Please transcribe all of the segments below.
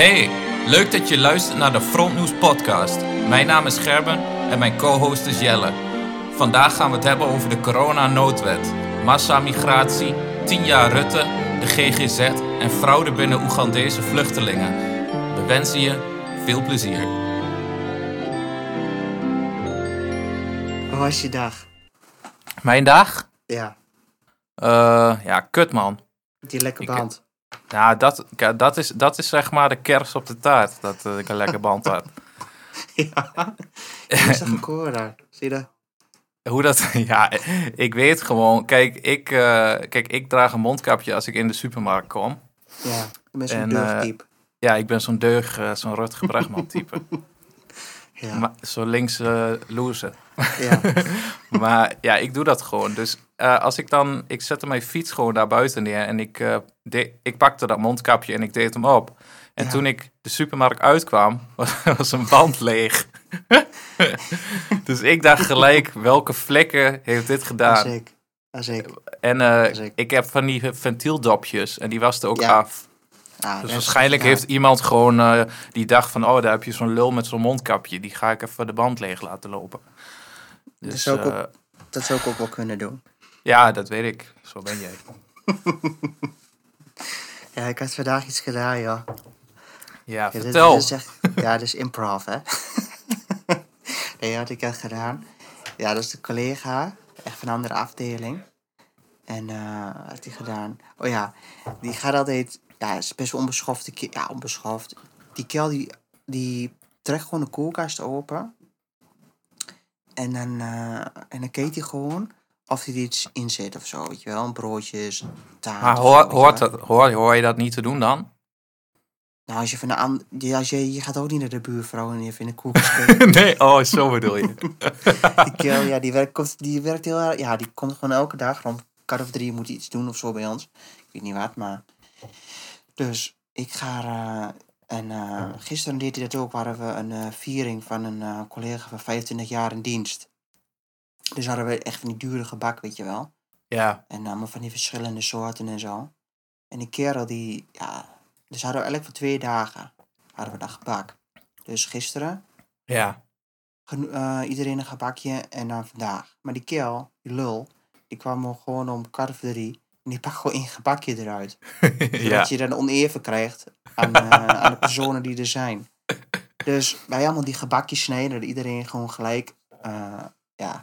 Hey, leuk dat je luistert naar de Frontnews podcast. Mijn naam is Gerben en mijn co-host is Jelle. Vandaag gaan we het hebben over de corona-noodwet, massamigratie, 10 jaar Rutte, de GGZ en fraude binnen Oegandese vluchtelingen. We wensen je veel plezier. Hoe was je dag? Mijn dag? Ja, Eh, ja, kut man. die lekker band. Nou, dat, dat, is, dat is zeg maar de kers op de taart, dat eh, ik een lekker band had. ja, is toch een koor Zie je dat? Hoe dat? Ja, ik weet gewoon. Kijk ik, eh, kijk, ik draag een mondkapje als ik in de supermarkt kom. Ja, je bent zo'n En, deugddiep. Ja, ik ben zo'n deug, eh, zo'n Rutger Bregman type. ja, Maar, zo links eh loser. ja, Maar ja, ik doe dat gewoon. Dus eh, als ik dan, ik zette mijn fiets gewoon daar buiten neer en ik, eh, de- ik pakte dat mondkapje en ik deed hem op. En Ja. toen ik de supermarkt uitkwam, was, was een band leeg. dus ik dacht gelijk, welke vlekken heeft dit dat gedaan? is ik. Dat is ik. En Dat is ik. ik heb van die ventieldopjes en die was er ook Ja. af. Ah, dat Dus waarschijnlijk heeft iemand gewoon eh, die dacht van, oh, daar heb je zo'n lul met zo'n mondkapje. Die ga ik even de band leeg laten lopen. Dus zou ik ook- eh, Dat zou ik ook wel kunnen doen. ja, dat weet ik. Zo ben jij. Ja, ik had vandaag iets gedaan, joh. Ja, Ja, vertel. dit is echt- ja, dat is improv, hè? nee, wat ik had gedaan. Ja, dat is de collega, echt van een andere afdeling. En eh wat had hij gedaan? Oh ja, die gaat altijd. Ja, is best wel onbeschoft. die Ja, onbeschoft. Die kel die, die trekt gewoon de koelkast open. En dan, eh, en dan keek hij gewoon of hij er iets in zit of zo. Weet je wel, een broodjes, taart. Maar hoor, zo, je hoort dat, hoor, hoor je dat niet te doen dan? Nou, als je van de ja, als je, je gaat ook niet naar de buurvrouw en even in de koelkast nee, oh, zo bedoel je. Die kerel, ja, die werkt, die werkt heel erg. Ja, die komt gewoon elke dag. Rond kwart of drie moet hij iets doen of zo bij ons. Ik weet niet wat, maar. Dus ik ga. eh, en eh, gisteren deed hij dat ook. Waren we een eh, viering van een collega van 25 jaar in dienst. Dus hadden we echt van die dure gebak, weet je wel. Ja, En allemaal van die verschillende soorten en zo. En die kerel die. Ja, dus hadden we eigenlijk voor twee dagen. Hadden we dat gebak. Dus gisteren ja. iedereen een gebakje en dan vandaag. Maar die kerel, die lul, die kwam gewoon om kwart drie. En die pakt gewoon één gebakje eruit. Zodat ja. je dan oneven krijgt aan, eh, aan de personen die er zijn. Dus wij allemaal die gebakjes snijden. Dat iedereen gewoon gelijk, eh, ja,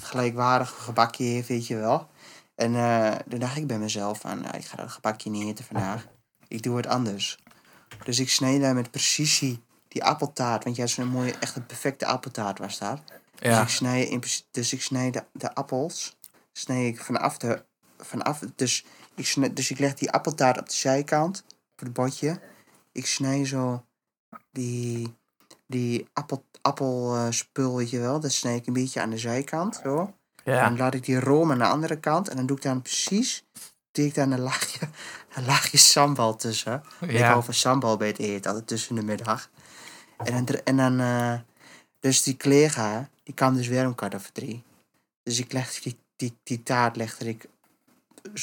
gelijkwaardig een gebakje heeft, weet je wel. En eh toen dacht ik bij mezelf van, nou, ik ga dat gebakje niet eten vandaag. Ik doe het anders. Dus ik snij daar met precisie die appeltaart. Want jij had zo'n mooie, echt een perfecte appeltaart was daar. Dus ik snij, in, dus ik snij de, de appels snij ik vanaf de. Vanaf, dus, ik dus ik leg die appeltaart op de zijkant, op het bordje. Ik snij zo die, die appel, appelspul, weet je wel. Dat snij ik een beetje aan de zijkant, zo. En ja. dan laat ik die room aan de andere kant. En dan doe ik dan precies. Doe ik dan een laagje, een laagje sambal tussen. Ik Ja. hou van sambal bij het eten, altijd tussen de middag. En dan, en dan eh, dus die collega, die kwam dus weer om kwart over drie. Dus ik leg die, die, die taart legde ik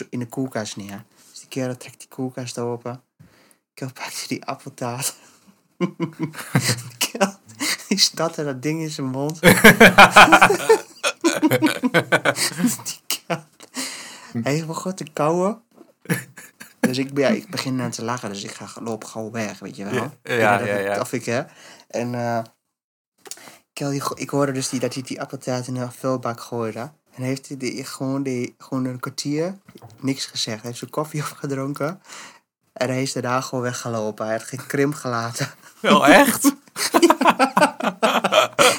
in de koelkast neer. Dus die kerel trekt die koelkast open. Ik pakte die appeltaart. die kerel, die statte dat ding in zijn mond. die kerel, hij begon te kauwen. Dus ik, ja, ik begin aan te lachen, dus ik ga loop gauw weg, weet je wel. Ja, ja, ja, ja. Ik, hè. En eh Kel, ik hoorde dus die, dat hij die appeltaart in een vuilbak gooide. En heeft hij die, gewoon, die, gewoon een kwartier niks gezegd. Hij heeft zijn koffie opgedronken. En hij is daarna gewoon weggelopen. Hij had geen krimp gelaten. Wel echt?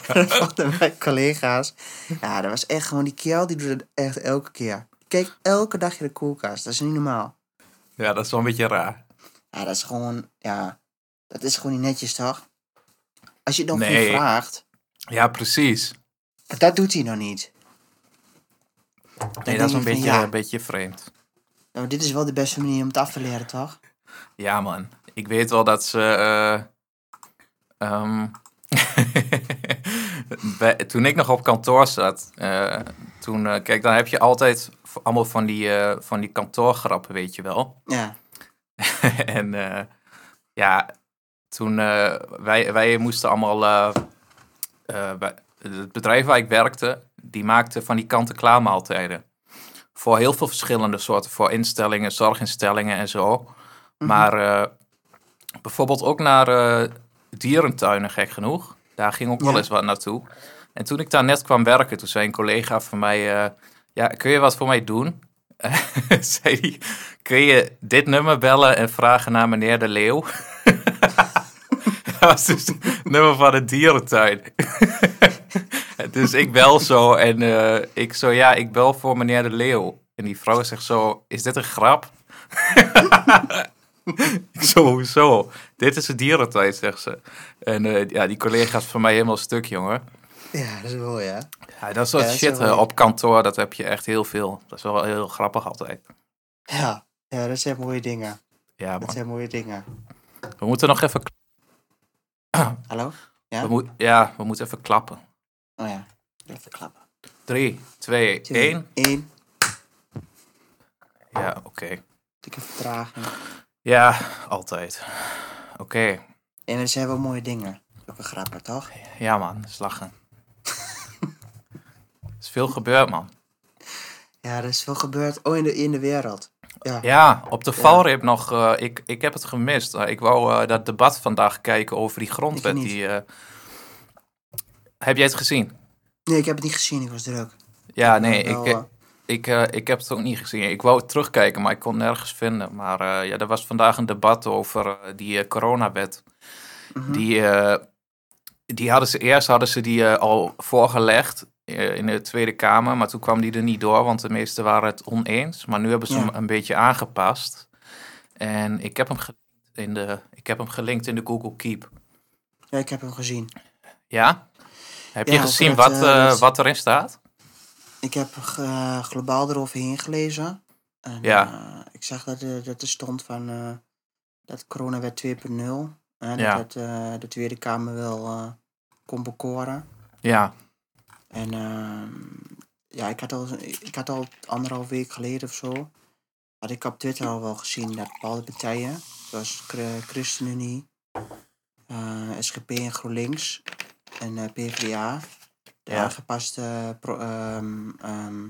Vonden mijn collega's. Ja, dat was echt gewoon die Kel, die doet het echt elke keer. Kijk elke dag in de koelkast. Dat is niet normaal. Ja, dat is wel een beetje raar. Ja, dat is gewoon, ja, dat is gewoon niet netjes, toch? Als je het nog Nee. niet vraagt, Ja, precies. dat doet hij nog niet. Nee, dat is een van, beetje, ja, een beetje vreemd. dit is wel de beste manier om het af te leren, toch? Ja, man. Ik weet wel dat ze. eh, ehm, bij- toen ik nog op kantoor zat, eh, toen, eh, kijk, dan heb je altijd allemaal van die, van die kantoorgrappen, weet je wel. Ja, en ja, toen wij, wij moesten allemaal. bij- het bedrijf waar ik werkte, die maakte van die kant-en-klaar maaltijden. Voor heel veel verschillende soorten, voor instellingen, zorginstellingen en zo. Maar eh, bijvoorbeeld ook naar eh, dierentuinen, gek genoeg. Daar ging ook wel eens wat naartoe. En toen ik daar net kwam werken, toen zei een collega van mij... eh, ja, kun je wat voor mij doen? zei hij, kun je dit nummer bellen en vragen naar meneer De Leeuw? Dat was dus het nummer van de dierentuin. dus ik bel zo en eh, ik zo, ja, ik bel voor meneer De Leeuw. En die vrouw zegt zo, is dit een grap? ik zo, hoezo? Dit is de dierentuin, zegt ze. En eh, ja, die collega's van mij helemaal stuk, jongen. Ja, dat is mooi, hè? Ja, dat soort Ja, dat is shit wel- op kantoor, dat heb je echt heel veel. Dat is wel heel grappig altijd. Ja. Ja, dat zijn mooie dingen. Ja, Dat man. zijn mooie dingen. We moeten nog even... Hallo? Ja? We moet, ja, we moeten even klappen. Oh ja. Even klappen. 3, 2, 1. Eén. Ja, oké. Dikke vertraging. Ja, altijd. Oké. En dat zijn wel mooie dingen. Ook een grappen, toch? Ja, man. Lachen. er is veel gebeurd, man. Ja, er is veel gebeurd. Oh, in de, in de wereld. Ja. Ja, op de valreep nog. eh, ik, ik heb het gemist. Eh, ik wou eh, dat debat vandaag kijken over die grondwet. Ik. Die, Heb jij het gezien? Nee, ik heb het niet gezien. Ik was druk. Ja, nee. Wel, ik, Ik, eh, ik heb het ook niet gezien. Ik wou het terugkijken, maar ik kon het nergens vinden. Maar ja, er was vandaag een debat over die coronawet. mhm. Die, die hadden ze eerst hadden ze die al voorgelegd in de Tweede Kamer, maar toen kwam die er niet door, want de meesten waren het oneens. Maar nu hebben ze Ja. hem een beetje aangepast. En ik heb hem gelinkt in de, ik heb hem gelinkt in de Google Keep. Ja, ik heb hem gezien. Ja? Heb je gezien wat, eh, eh, wat erin staat? Ik heb eh, globaal eroverheen gelezen. En, Ja. eh, ik zag dat, er- dat er stond van eh, dat coronawet 2.0. eh, dat Ja. het, eh, de Tweede Kamer wel eh, kon bekoren. Ja, En ehm, ja, ik had, al, ik had al anderhalf week geleden of zo. Had ik op Twitter al wel gezien dat bepaalde partijen, zoals Chr- ChristenUnie, eh, SGP en GroenLinks en eh, PvdA, de Ja. aangepaste pro, ehm, ehm,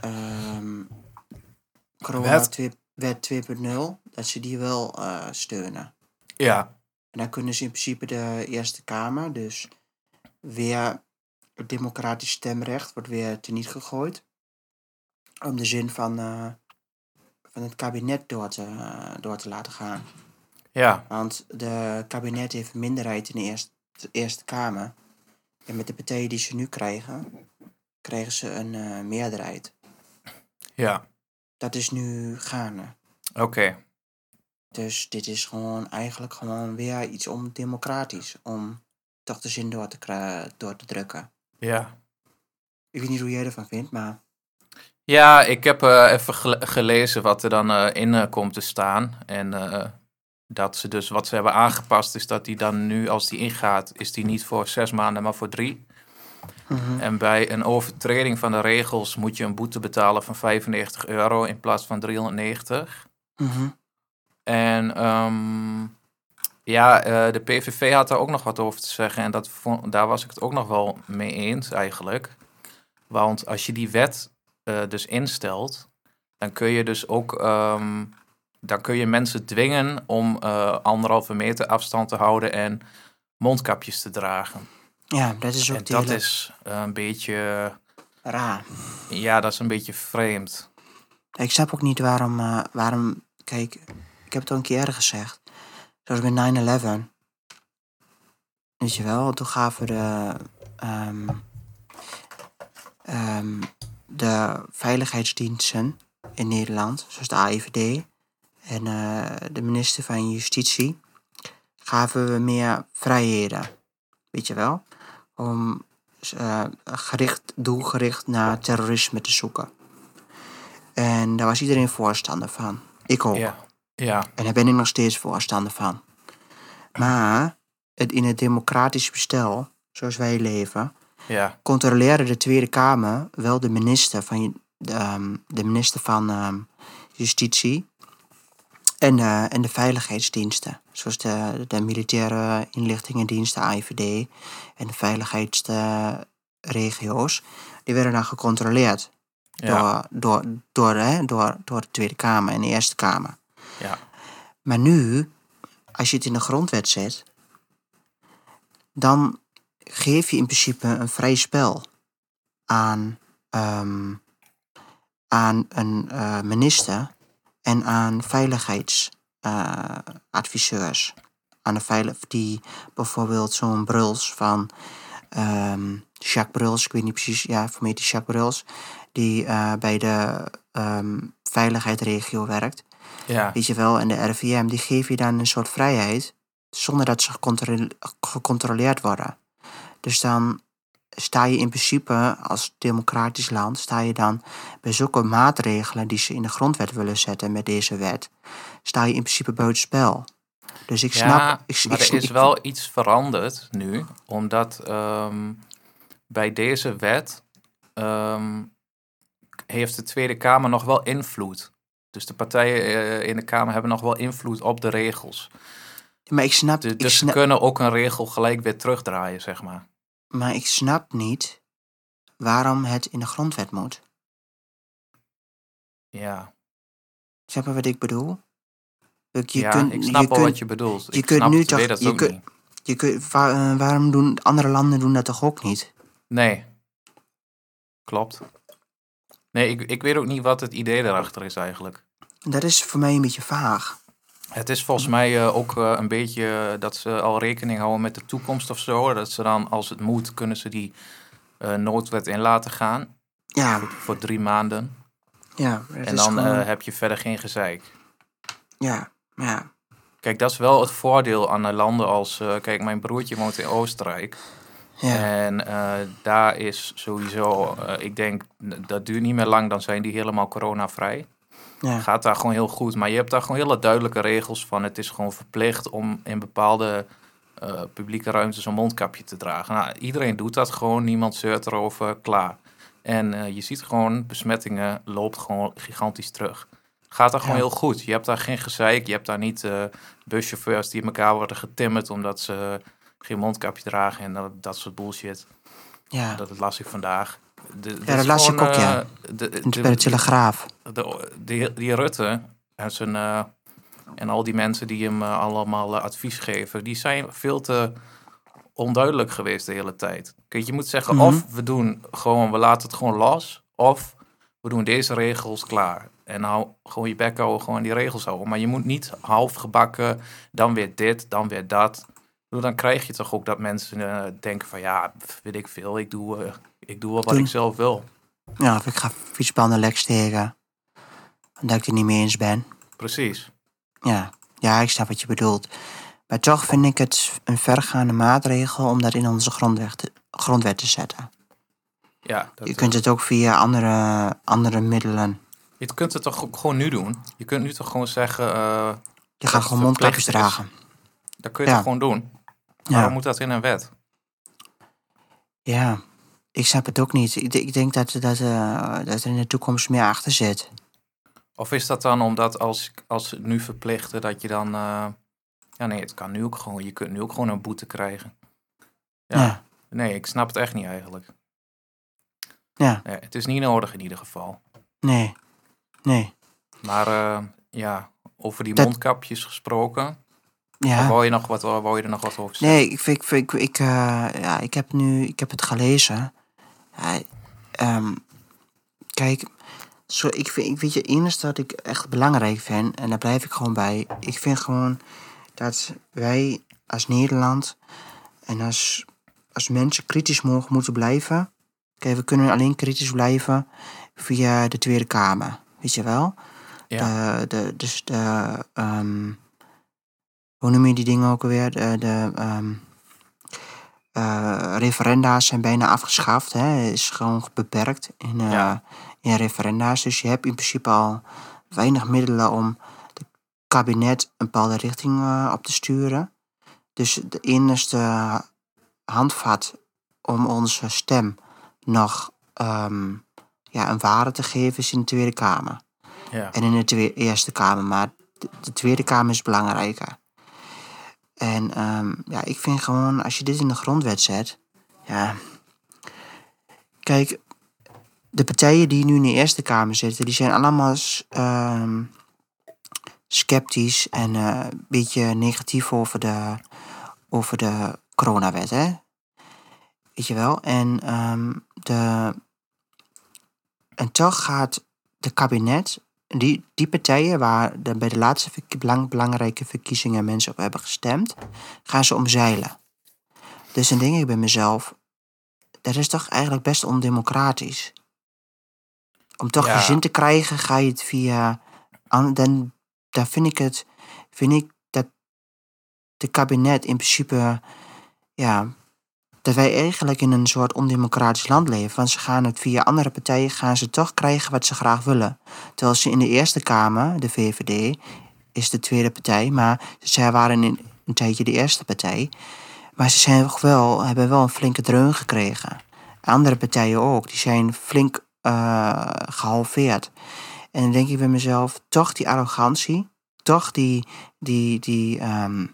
ehm, corona Wet. 2 wet 2.0, dat ze die wel eh, steunen. ja, En dan kunnen ze in principe de Eerste Kamer, dus weer het democratisch stemrecht wordt weer teniet gegooid. Om de zin van, eh, van het kabinet door te, eh, door te laten gaan. ja, Want de kabinet heeft minderheid in de Eerste, de eerste Kamer. En met de partijen die ze nu krijgen, krijgen ze een eh, meerderheid. ja. Dat is nu gaande. Oké. Dus dit is gewoon eigenlijk gewoon weer iets om democratisch. Om toch de zin door te, door te drukken. Ja. Ik weet niet hoe jij ervan vindt, maar Ja, ik heb eh, even gele- gelezen wat er dan eh, in eh, komt te staan. En eh, dat ze dus wat ze hebben aangepast is dat die dan nu, als die ingaat, is die niet voor zes maanden, maar voor drie. En bij een overtreding van de regels moet je een boete betalen van 95 euro in plaats van 390. Mhm. En ehm, ja, eh, de PVV had daar ook nog wat over te zeggen. En dat vond, daar was ik het ook nog wel mee eens eigenlijk. Want als je die wet eh, dus instelt, dan kun je dus ook ehm, dan kun je mensen dwingen om eh, anderhalve meter afstand te houden en mondkapjes te dragen. ja, dat is ook En dat is een beetje, raar. ja, dat is een beetje vreemd. Ik snap ook niet waarom, waarom, kijk, ik heb het al een keer eerder gezegd. Zoals bij 9-11. Weet je wel, toen gaven de, ehm, ehm, de veiligheidsdiensten in Nederland, zoals de AIVD en eh, de minister van Justitie, gaven we meer vrijheden. Weet je wel? Om eh, gericht, doelgericht naar terrorisme te zoeken. En daar was iedereen voorstander van. Ik ook. Ja, En daar ben ik nog steeds voorstander van. Maar het, in het democratisch bestel, zoals wij leven, ja, controleerde de Tweede Kamer wel de minister van, de, ehm, de minister van ehm, Justitie en, eh, en de veiligheidsdiensten, zoals de, de militaire inlichtingendienst, de AIVD en de veiligheidsregio's, die werden dan gecontroleerd Ja, door, door, door, hè, door, door de Tweede Kamer en de Eerste Kamer. Ja, Maar nu, als je het in de grondwet zet, dan geef je in principe een vrij spel aan, ehm, aan een eh, minister en aan veiligheidsadviseurs. aan de veilig, die bijvoorbeeld zo'n Bruls van ehm, Jacques Bruls, ik weet niet precies, ja, voor mij die Jacques Bruls, die eh, bij de ehm veiligheidsregio werkt. Ja, Weet je wel, en de RVM, die geven je dan een soort vrijheid zonder dat ze gecontrole- gecontroleerd worden. Dus dan sta je in principe als democratisch land, sta je dan bij zulke maatregelen die ze in de grondwet willen zetten met deze wet, sta je in principe buitenspel. Dus ik snap... ja, ik, maar ik- er is wel iets veranderd nu, omdat ehm, bij deze wet ehm, heeft de Tweede Kamer nog wel invloed. Dus de partijen eh, in de Kamer hebben nog wel invloed op de regels. Maar ik snap, Dus, ik dus ze kunnen ook een regel gelijk weer terugdraaien, zeg maar. maar ik snap niet waarom het in de grondwet moet. Ja, Snap je wat ik bedoel? Je ja kunt, ik snap je kunt, wat je bedoelt. je ik kunt snap nu toch- dat je ook kunt- niet. je kunt, eh, waarom doen andere landen doen dat toch ook niet? Nee. Klopt. Nee, ik, ik weet ook niet wat het idee daarachter is eigenlijk. Dat is voor mij een beetje vaag. Het is volgens mij eh, ook eh, een beetje eh, dat ze al rekening houden met de toekomst of zo. Dat ze dan, als het moet, kunnen ze die noodwet in laten gaan. Ja, Voor, voor drie maanden. ja. En dan gewoon- heb je verder geen gezeik. ja, ja. Kijk, dat is wel het voordeel aan landen als... kijk, mijn broertje woont in Oostenrijk. Ja, En eh, daar is sowieso... eh, ik denk, dat duurt niet meer lang, dan zijn die helemaal coronavrij. ja, gaat daar gewoon heel goed. Maar je hebt daar gewoon hele duidelijke regels van. Het is gewoon verplicht om in bepaalde eh, publieke ruimtes een mondkapje te dragen. Nou, iedereen doet dat gewoon. Niemand zeurt erover. Klaar. En je ziet gewoon, besmettingen loopt gewoon gigantisch terug. Gaat daar gewoon Ja. heel goed. Je hebt daar geen gezeik. Je hebt daar niet buschauffeurs die in elkaar worden getimmerd omdat ze geen mondkapje dragen en dat, dat soort bullshit. ja. Dat las ik vandaag. De, dat is las ik ook, ja. eh, de- de- de Telegraaf. de, die, Rutte en, zijn, eh, en al die mensen die hem eh, allemaal advies geven, die zijn veel te onduidelijk geweest de hele tijd. Kijk, je moet zeggen, Mhm. of we doen gewoon, we laten het gewoon los, of we doen deze regels klaar. En hou gewoon je bek houden, gewoon die regels houden. Maar je moet niet half gebakken, dan weer dit, dan weer dat. Dan krijg je toch ook dat mensen eh, denken van ja, weet ik veel, ik doe, eh, ik doe wel wat ik zelf wil. Ja, of ik ga fietsbanden lek steken. Omdat ik het niet mee eens ben. Precies. Ja, ja, ik snap wat je bedoelt. Maar toch vind ik het een vergaande maatregel om dat in onze grondwet te, grondwet te zetten. Ja, dat, Je kunt het ook via andere, andere middelen. Je kunt het toch gewoon nu doen? Je kunt nu toch gewoon zeggen, eh Je gaat gewoon mondkapjes dragen. dat kun je Ja. toch gewoon doen? Ja. Waarom moet dat in een wet? Ja, ik snap het ook niet. Ik, ik denk dat, dat, eh, dat er in de toekomst meer achter zit. Of is dat dan omdat als, als ze het nu verplichten dat je dan... eh, ja, nee, het kan nu ook gewoon. Je kunt nu ook gewoon een boete krijgen. Ja. Ja, Nee, ik snap het echt niet eigenlijk. ja, het is niet nodig in ieder geval. nee, nee. Maar eh, ja, over die Dat- mondkapjes gesproken. Ja. Wou, je nog wat, wou je er nog wat over zeggen? Nee, ik, ik, ik, ik, eh, ja, ik heb nu ik heb het gelezen. Ja, ehm, kijk, zo, ik vind, ik weet je, het enige wat ik echt belangrijk vind, en daar blijf ik gewoon bij. Ik vind gewoon dat wij als Nederland en als, als mensen kritisch mogen moeten blijven. Kijk, we kunnen alleen kritisch blijven via de Tweede Kamer. Weet je wel? Ja. De, de, dus de, ehm, hoe noem je die dingen ook alweer? De, de ehm, eh, referenda's zijn bijna afgeschaft. Hè? is gewoon beperkt in, eh, Ja. in referenda's. Dus je hebt in principe al weinig middelen om het kabinet een bepaalde richting eh, op te sturen. Dus de enige handvat om onze stem nog ehm, ja, een waarde te geven is in de Tweede Kamer. ja. En in de Eerste Kamer. Maar de, de Tweede Kamer is belangrijker. En ehm, ja, ik vind gewoon, als je dit in de grondwet zet, ja. Kijk, de partijen die nu in de Eerste Kamer zitten, die zijn allemaal ehm, sceptisch en eh, een beetje negatief over de, over de coronawet, hè? Weet je wel? En, ehm, de, en toch gaat de kabinet, die, die partijen waar de, bij de laatste belang, belangrijke verkiezingen mensen op hebben gestemd, gaan ze omzeilen. Dus dan denk ik bij mezelf, dat is toch eigenlijk best ondemocratisch. Om toch Ja. je zin te krijgen, ga je het via. an- Dan, dan vind ik het. Vind ik dat de kabinet in principe. Ja. Dat wij eigenlijk in een soort ondemocratisch land leven. Want ze gaan het via andere partijen. gaan ze toch krijgen wat ze graag willen. Terwijl ze in de Eerste Kamer, de VVD. is de tweede partij. Maar zij waren in een tijdje de eerste partij. Maar ze zijn toch wel, hebben wel een flinke dreun gekregen. Andere partijen ook, die zijn flink eh, gehalveerd. En dan denk ik bij mezelf, toch die arrogantie, toch die, die, die, ehm,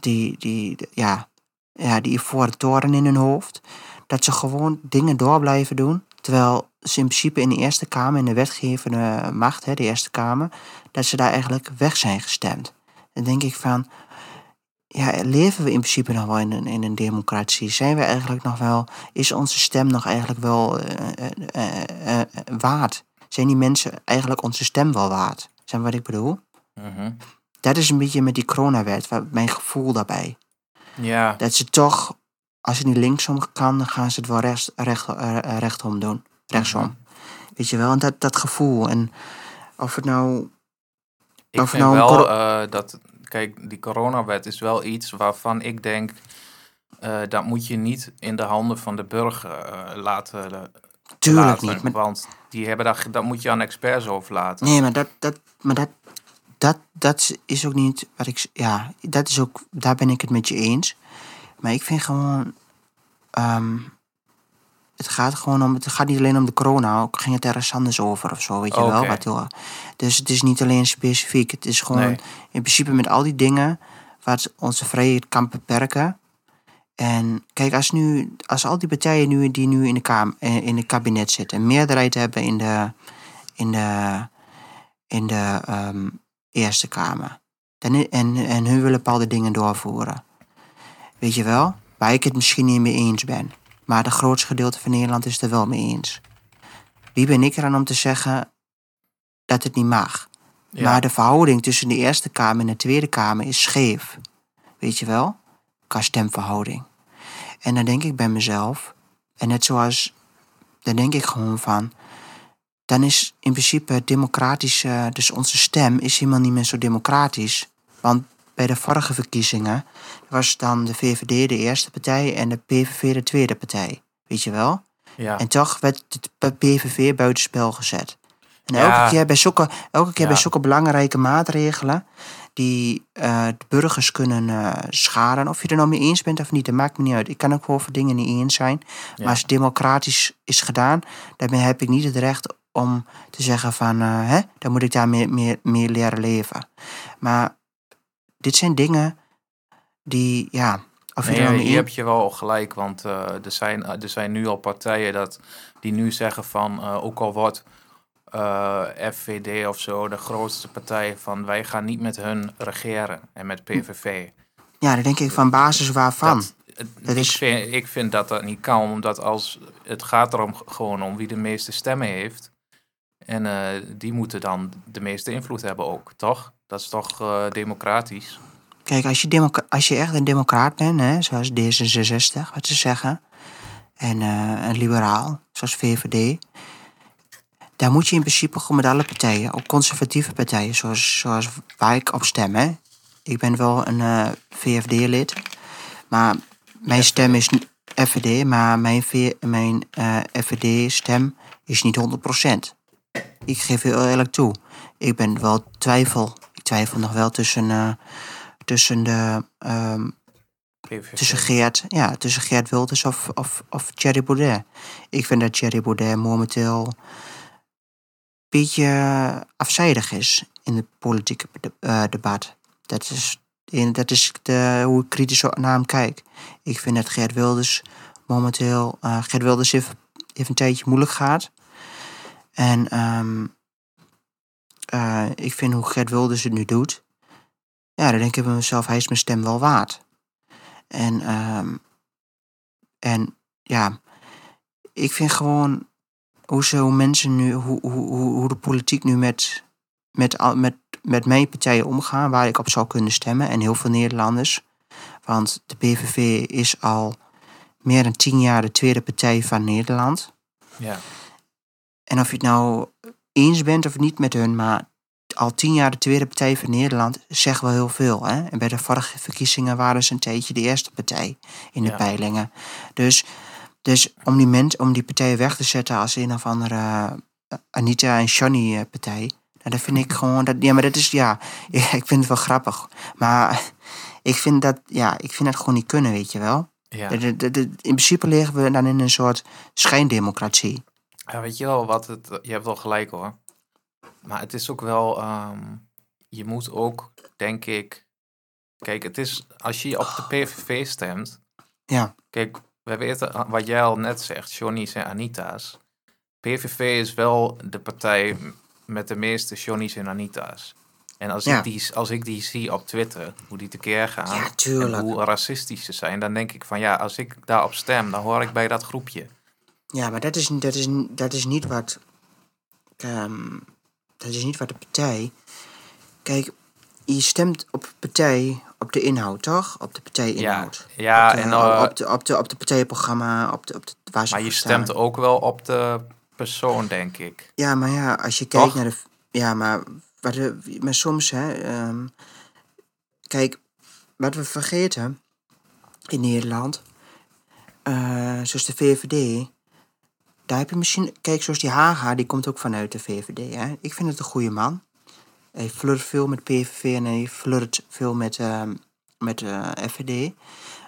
die, die, ja, ja, die ivoren toren in hun hoofd. Dat ze gewoon dingen door blijven doen. Terwijl ze in principe in de Eerste Kamer, in de wetgevende macht, hè, de Eerste Kamer, dat ze daar eigenlijk weg zijn gestemd. Dan denk ik van, ja, leven we in principe nog wel in een, in een democratie? Zijn we eigenlijk nog wel, is onze stem nog eigenlijk wel eh, eh, eh, waard? Zijn die mensen eigenlijk onze stem wel waard? Zijn wat ik bedoel? Mhm. Dat is een beetje met die coronawet, mijn gevoel daarbij. Ja, Dat ze toch, als het niet linksom kan, dan gaan ze het wel rechts, recht, eh, eh, rechtom doen. Rechtsom. Mhm. Weet je wel, en dat, dat gevoel. En of het nou ik Of vind nou wel eh, dat, kijk, die coronawet is wel iets waarvan ik denk, dat moet je niet in de handen van de burger eh, laten. Tuurlijk laten, niet. Maar, Want die hebben dat, dat moet je aan experts overlaten. nee, maar dat, dat, maar dat, dat, dat is ook niet wat ik. Ja, dat is ook. Daar ben ik het met je eens. Maar ik vind gewoon. ehm, het gaat gewoon om. Het gaat niet alleen om de corona. Ook ging het ergens anders over of zo. Weet je wel. Wat, heel- dus het is niet alleen specifiek. Het is gewoon. Nee. In principe met al die dingen. wat onze vrijheid kan beperken. En kijk, als, nu, als al die partijen nu, die nu in, de kam, eh, in het kabinet zitten, een meerderheid hebben in de, in de, in de ehm, Eerste Kamer. I- en, en hun willen bepaalde dingen doorvoeren. Weet je wel? Waar ik het misschien niet mee eens ben. Maar het grootste gedeelte van Nederland is het er wel mee eens. Wie ben ik er dan om te zeggen dat het niet mag? Ja. Maar de verhouding tussen de Eerste Kamer en de Tweede Kamer is scheef. Weet je wel? Qua stemverhouding. En dan denk ik bij mezelf, en net zoals, dan denk ik gewoon van, dan is in principe het democratische, dus onze stem is helemaal niet meer zo democratisch. Want bij de vorige verkiezingen was dan de VVD de eerste partij en de PVV de tweede partij. Weet je wel? ja. En toch werd het PVV buitenspel gezet. En Ja. elke keer bij zulke, elke keer bij zulke belangrijke maatregelen die eh, de burgers kunnen eh, schaden. Of je er nou mee eens bent of niet, dat maakt me niet uit. Ik kan ook over dingen niet eens zijn. Maar als het democratisch is gedaan, dan heb ik niet het recht om te zeggen van, eh, hè, dan moet ik daar meer, meer, meer leren leven. Maar dit zijn dingen die, ja, of je Nee, mee hier eens heb je wel gelijk, want eh, er, zijn, er zijn nu al partijen dat, die nu zeggen van, eh, ook al wordt eh, FVD of zo de grootste partij, van wij gaan niet met hun regeren en met PVV. Ja, dan denk ik van basis waarvan. Dat ik, is- vind, ik vind dat dat niet kan, omdat als het gaat erom gewoon om wie de meeste stemmen heeft. En eh, die moeten dan de meeste invloed hebben ook, toch? Dat is toch eh, democratisch? Kijk, als je, democ- als je echt een democraat bent, hè, zoals D66, wat ze zeggen, en eh, een liberaal, zoals VVD, dan moet je in principe gewoon met alle partijen, ook conservatieve partijen, zoals, zoals waar ik op stem. Hè. Ik ben wel een VVD-lid, maar mijn stem is FVD, maar mijn, V- mijn FVD-stem is niet 100%. Ik geef heel eerlijk toe. Ik ben wel twijfel. Ik twijfel nog wel tussen, eh, tussen de ehm, tussen Geert, ja, tussen Geert Wilders of, of, of Thierry Baudet. Ik vind dat Thierry Baudet momenteel een beetje afzijdig is in het politieke de- eh, debat. Dat is, En dat is de, hoe ik kritisch naar hem kijk. Ik vind dat Gert Wilders momenteel... Uh, Gert Wilders heeft, heeft een tijdje moeilijk gaat. En um, uh, ik vind hoe Gert Wilders het nu doet... Ja, dan denk ik bij mezelf, hij is mijn stem wel waard. En, um, en ja, ik vind gewoon hoe zo mensen nu, hoe, hoe, hoe de politiek nu met, met, met, met mijn partijen omgaan, waar ik op zou kunnen stemmen en heel veel Nederlanders. Want de PVV is al meer dan tien jaar de tweede partij van Nederland. Ja. En of je het nou eens bent of niet met hun, maar al tien jaar de tweede partij van Nederland zegt wel heel veel. Hè? En bij de vorige verkiezingen waren ze een tijdje de eerste partij in de peilingen. Dus, dus om, die om die partijen weg te zetten als een of andere uh, Anita en Johnny eh, partij. Nou, dat vind ik gewoon. Dat, ja, maar dat is ja. Ik vind het wel grappig. Maar ik vind dat, ja, ik vind dat gewoon niet kunnen, weet je wel. Ja. In principe liggen we dan in een soort schijndemocratie. Ja, weet je wel wat het. Je hebt wel gelijk hoor. Maar het is ook wel, um, je moet ook, denk ik, kijk, het is, als je op de PVV stemt, ja. kijk, we weten wat jij al net zegt, Johnny's en Anita's. PVV is wel de partij met de meeste Johnny's en Anita's. En als, Ja. ik die, als ik die zie op Twitter, hoe die tekeer gaan, Ja, en hoe racistisch ze zijn, dan denk ik van ja, als ik daarop stem, dan hoor ik bij dat groepje. Ja, maar dat is, dat is, dat is niet wat. ehm, dat is niet wat de partij. Kijk, je stemt op partij op de inhoud, toch? Op de partijinhoud. Ja, ja op de, en, eh, op, de, op, de, op de partijprogramma, op de, op de, waar ze maar je staan. stemt ook wel op de persoon, denk ik. Ja, maar ja, als je kijkt Toch? naar de. Ja, maar, wat maar soms, hè. ehm, kijk, wat we vergeten in Nederland, eh, zoals de VVD, daar heb je misschien. Kijk, zoals die Haga, die komt ook vanuit de VVD. Hè? Ik vind het een goede man. Hij flirt veel met PVV en hij flirt veel met, ehm, met eh FVD.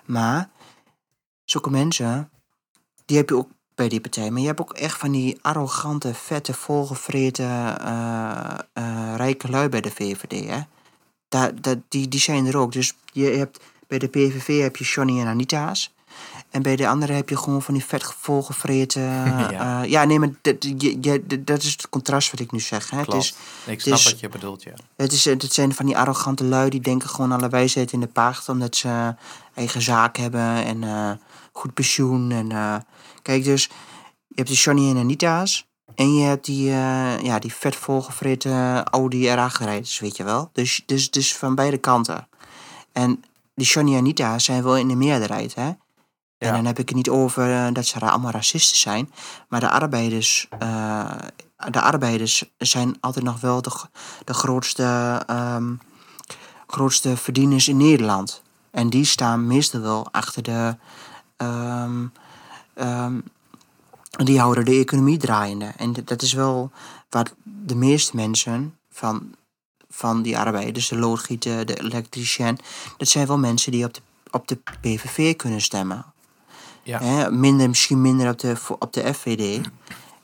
Maar zulke mensen, die heb je ook bij die partij. Maar je hebt ook echt van die arrogante, vette, volgevreten, eh, eh, rijke lui bij de VVD. Hè? Daar, dat, die, die zijn er ook. Dus je hebt, bij de PVV heb je Johnny en Anita's. En bij de andere heb je gewoon van die vet volgevreten... Ja. ja. ja, nee, maar dat, je, je, dat is het contrast wat ik nu zeg. Hè? Het Klopt. is, ik snap is- wat je bedoelt, ja. het, is, het zijn van die arrogante lui die denken gewoon alle wijsheid in de paard. Omdat ze eigen zaak hebben en eh, goed pensioen. En, eh, kijk, dus je hebt die Johnny en Anita's. En je hebt die, eh, ja, die vet volgevreten Audi R8-rijders, weet je wel. Dus, dus, dus van beide kanten. En die Johnny en Anita zijn wel in de meerderheid, hè. En dan heb ik het niet over eh, dat ze allemaal racisten zijn. Maar de arbeiders, eh, de arbeiders zijn altijd nog wel de, de grootste, ehm, grootste verdieners in Nederland. En die staan meestal wel achter de. ehm, ehm, die houden de economie draaiende. En dat is wel wat de meeste mensen van, van die arbeiders, de loodgieter, de elektricien, dat zijn wel mensen die op de, op de PVV kunnen stemmen. Ja. Hè, minder, misschien minder op de, op de FVD.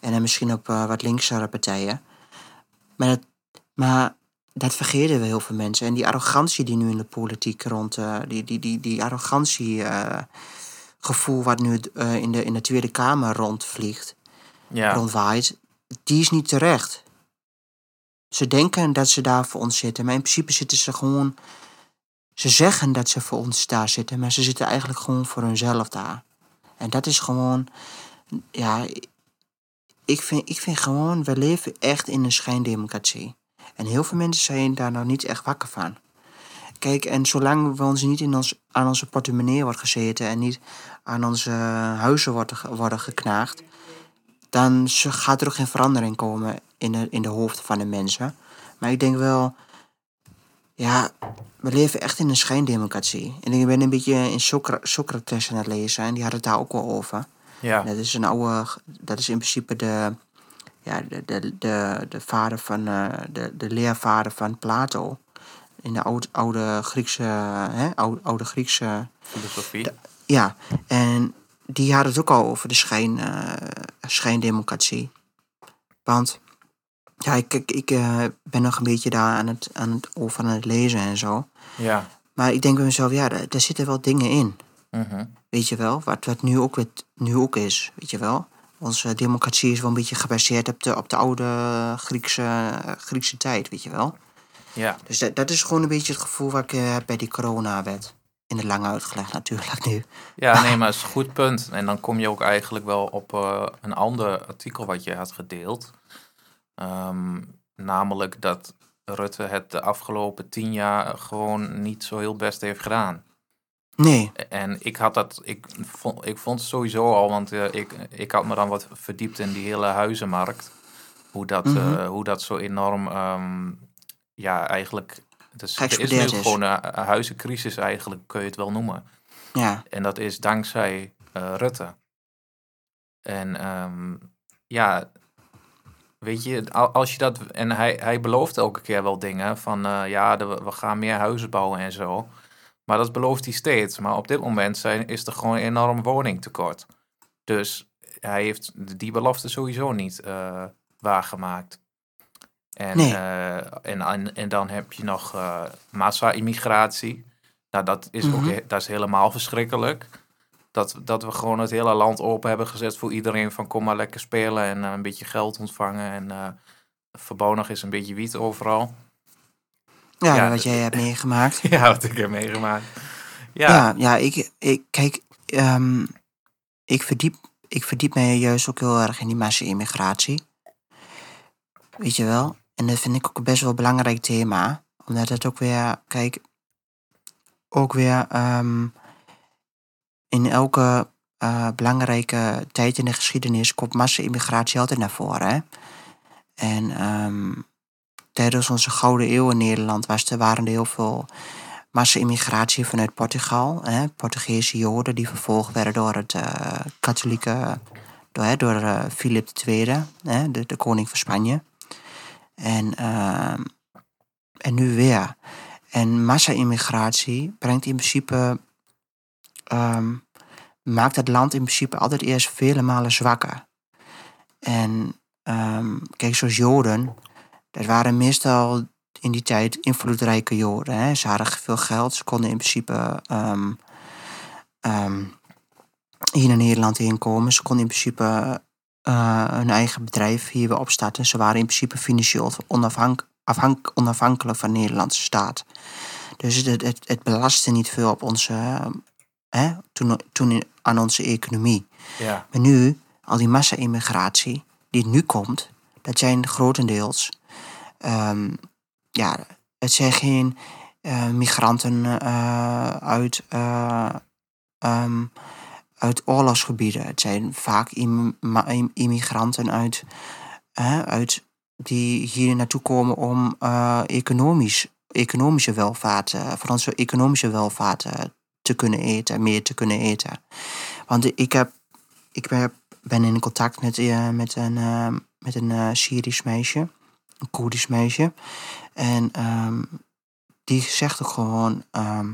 En dan misschien op wat linksere partijen. Maar dat, maar dat vergeten we heel veel mensen. En die arrogantie die nu in de politiek rond... eh, die, die, die, die arrogantie eh, gevoel wat nu eh, in, de, in de Tweede Kamer rondvliegt, Ja, rondwaait, die is niet terecht. Ze denken dat ze daar voor ons zitten, maar in principe zitten ze gewoon... Ze zeggen dat ze voor ons daar zitten, maar ze zitten eigenlijk gewoon voor hunzelf daar. En dat is gewoon, ja, ik vind, ik vind gewoon, we leven echt in een schijndemocratie. En heel veel mensen zijn daar nou niet echt wakker van. Kijk, en zolang we ons niet in ons, aan onze portemonnee wordt gezeten en niet aan onze huizen worden, worden geknaagd, dan gaat er ook geen verandering komen in de, in de hoofden van de mensen. Maar ik denk wel, ja, we leven echt in een schijndemocratie. En ik ben een beetje in Socra- Socrates aan het lezen en die had het daar ook wel over. ja, Dat is een oude, dat is in principe de, ja, de, de, de, de vader van, eh, de, de leervader van Plato. In de oude, oude Griekse, hè, oude, oude Griekse, filosofie. ja. En die had het ook al over de schijn, eh, schijndemocratie. Want, ja, ik, ik, ik eh, ben nog een beetje daar aan het, aan het, over aan het lezen en zo. Ja, Maar ik denk bij mezelf, ja, daar, daar zitten wel dingen in. Mhm. Weet je wel, wat, wat nu, ook, weer- nu ook is, weet je wel. Onze democratie is wel een beetje gebaseerd op de, op de oude Griekse, Griekse tijd, weet je wel. Ja, Dus dat, dat is gewoon een beetje het gevoel wat ik eh, heb bij die coronawet. In het lang uitgelegd natuurlijk nu. ja nee, maar het is een goed punt. En dan kom je ook eigenlijk wel op eh, een ander artikel wat je had gedeeld. Ehm, namelijk dat Rutte het de afgelopen tien jaar gewoon niet zo heel best heeft gedaan. Nee, En ik had dat, ik vond, ik vond het sowieso al, want eh, ik, ik had me dan wat verdiept in die hele huizenmarkt. Hoe dat, eh, Mhm. hoe dat zo enorm, ehm, ja, eigenlijk. Dus er is nu is. gewoon een, een huizencrisis, eigenlijk kun je het wel noemen. ja, En dat is dankzij eh, Rutte. En ehm, ja, weet je, al- als je dat. En hij, hij belooft elke keer wel dingen van eh, ja, de- we gaan meer huizen bouwen en zo. Maar dat belooft hij steeds. Maar op dit moment zijn, is er gewoon een enorm woningtekort. Dus hij heeft die belofte sowieso niet eh, waargemaakt. En, Nee. eh, en, en, en dan heb je nog massa-immigratie. Nou, dat is, ook, Mhm. he- dat is helemaal verschrikkelijk. Dat, dat we gewoon het hele land open hebben gezet voor iedereen. Van kom maar lekker spelen en eh, een beetje geld ontvangen. En eh verbouw nog eens een beetje wiet overal. ja, Ja, wat jij hebt meegemaakt. ja, wat ik heb meegemaakt. Ja, Ja, ja, ik, ik kijk, ehm, ik, verdiep, ik verdiep mij juist ook heel erg in die massa-immigratie. Weet je wel? En dat vind ik ook best wel een belangrijk thema. Omdat het ook weer, kijk, ook weer ehm, in elke eh, belangrijke tijd in de geschiedenis komt massa-immigratie altijd naar voren. Hè? En ehm, tijdens onze Gouden Eeuw in Nederland was er, waren er heel veel massa-immigratie vanuit Portugal. Hè, Portugese Joden die vervolgd werden door het eh, katholieke, door, door eh, Philip II, hè, de, de koning van Spanje. En, ehm, en nu weer. En massa-immigratie brengt in principe, ehm, maakt het land in principe altijd eerst vele malen zwakker. En ehm, kijk, zoals Joden, dat waren meestal in die tijd invloedrijke Joden. Hè. Ze hadden veel geld, ze konden in principe ehm, hier naar Nederland heen komen. Ze konden in principe eh, hun eigen bedrijf hier weer opstarten. Ze waren in principe financieel onafhank afhank- onafhankelijk van de Nederlandse staat. Dus het, het, het belastte niet veel op onze, hè, toen, aan onze economie. ja, Maar nu, al die massa-immigratie die nu komt, dat zijn grotendeels, ehm, ja, het zijn geen eh, migranten eh, uit, eh, ehm, uit oorlogsgebieden. Het zijn vaak im- ma- im- immigranten uit, uit die hier naartoe komen om economisch, economische welvaart, voor onze economische welvaart te kunnen eten, meer te kunnen eten. Want ik heb ik ben, in contact met, eh, met een, eh, met een eh, Syrisch meisje, een Koerdisch meisje. En ehm, die zegt ook gewoon, ehm,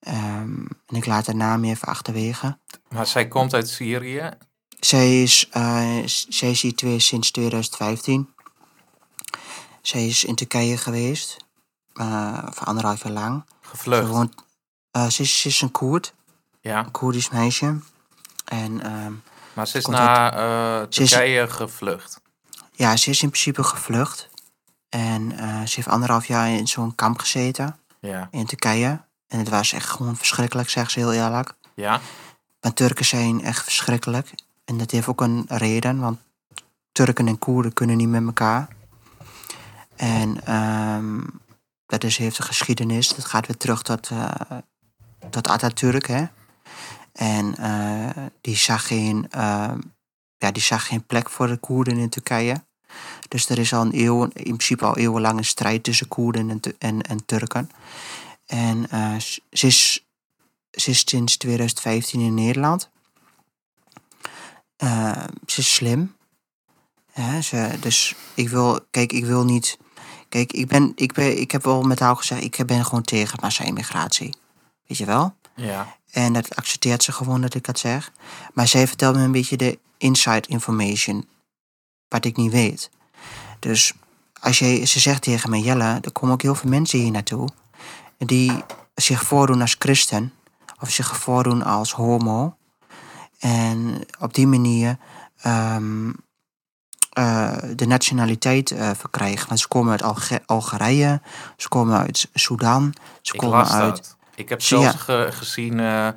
ehm, en ik laat haar naam even achterwege. maar zij komt uit Syrië. Zij is, zij is hier twee, sinds 2015. Zij is in Turkije geweest, voor anderhalf jaar lang. Ze, Gevlucht. woont, eh, ze, is, ze is een Koerd, Ja, een Koerdisch meisje. En ehm, maar ze is naar eh, is- Turkije gevlucht. Ja, ze is in principe gevlucht. En eh, ze heeft anderhalf jaar in zo'n kamp gezeten Ja, in Turkije. En het was echt gewoon verschrikkelijk, zegt ze heel eerlijk. ja, Want Turken zijn echt verschrikkelijk. En dat heeft ook een reden, want Turken en Koerden kunnen niet met elkaar. En ehm, dat is, heeft een geschiedenis. Dat gaat weer terug tot, tot Atatürk, hè. En eh, die, zag geen, ehm, ja, die zag geen plek voor de Koerden in Turkije. Dus er is al een eeuw, in principe al eeuwenlang een strijd tussen Koerden en, en, en Turken. En eh, ze, is, ze is sinds 2015 in Nederland. Eh, ze is slim. Ja, ze, dus ik wil, kijk, ik wil niet. Kijk, ik ben, ik ben, ik heb wel met haar gezegd, ik ben gewoon tegen massa-immigratie. Weet je wel? ja, En dat accepteert ze gewoon dat ik dat zeg. Maar zij vertelt me een beetje de inside information. Wat ik niet weet. Dus als ze zegt tegen mij, Jelle, er komen ook heel veel mensen hier naartoe. Die, zich voordoen als christen of zich voordoen als homo. En op die manier ehm, eh, de nationaliteit eh, verkrijgen. Want ze komen uit Alge- Algerije, ze komen uit Sudan, ze Ik komen uit. Dat. Ik heb zelfs ge- gezien eh,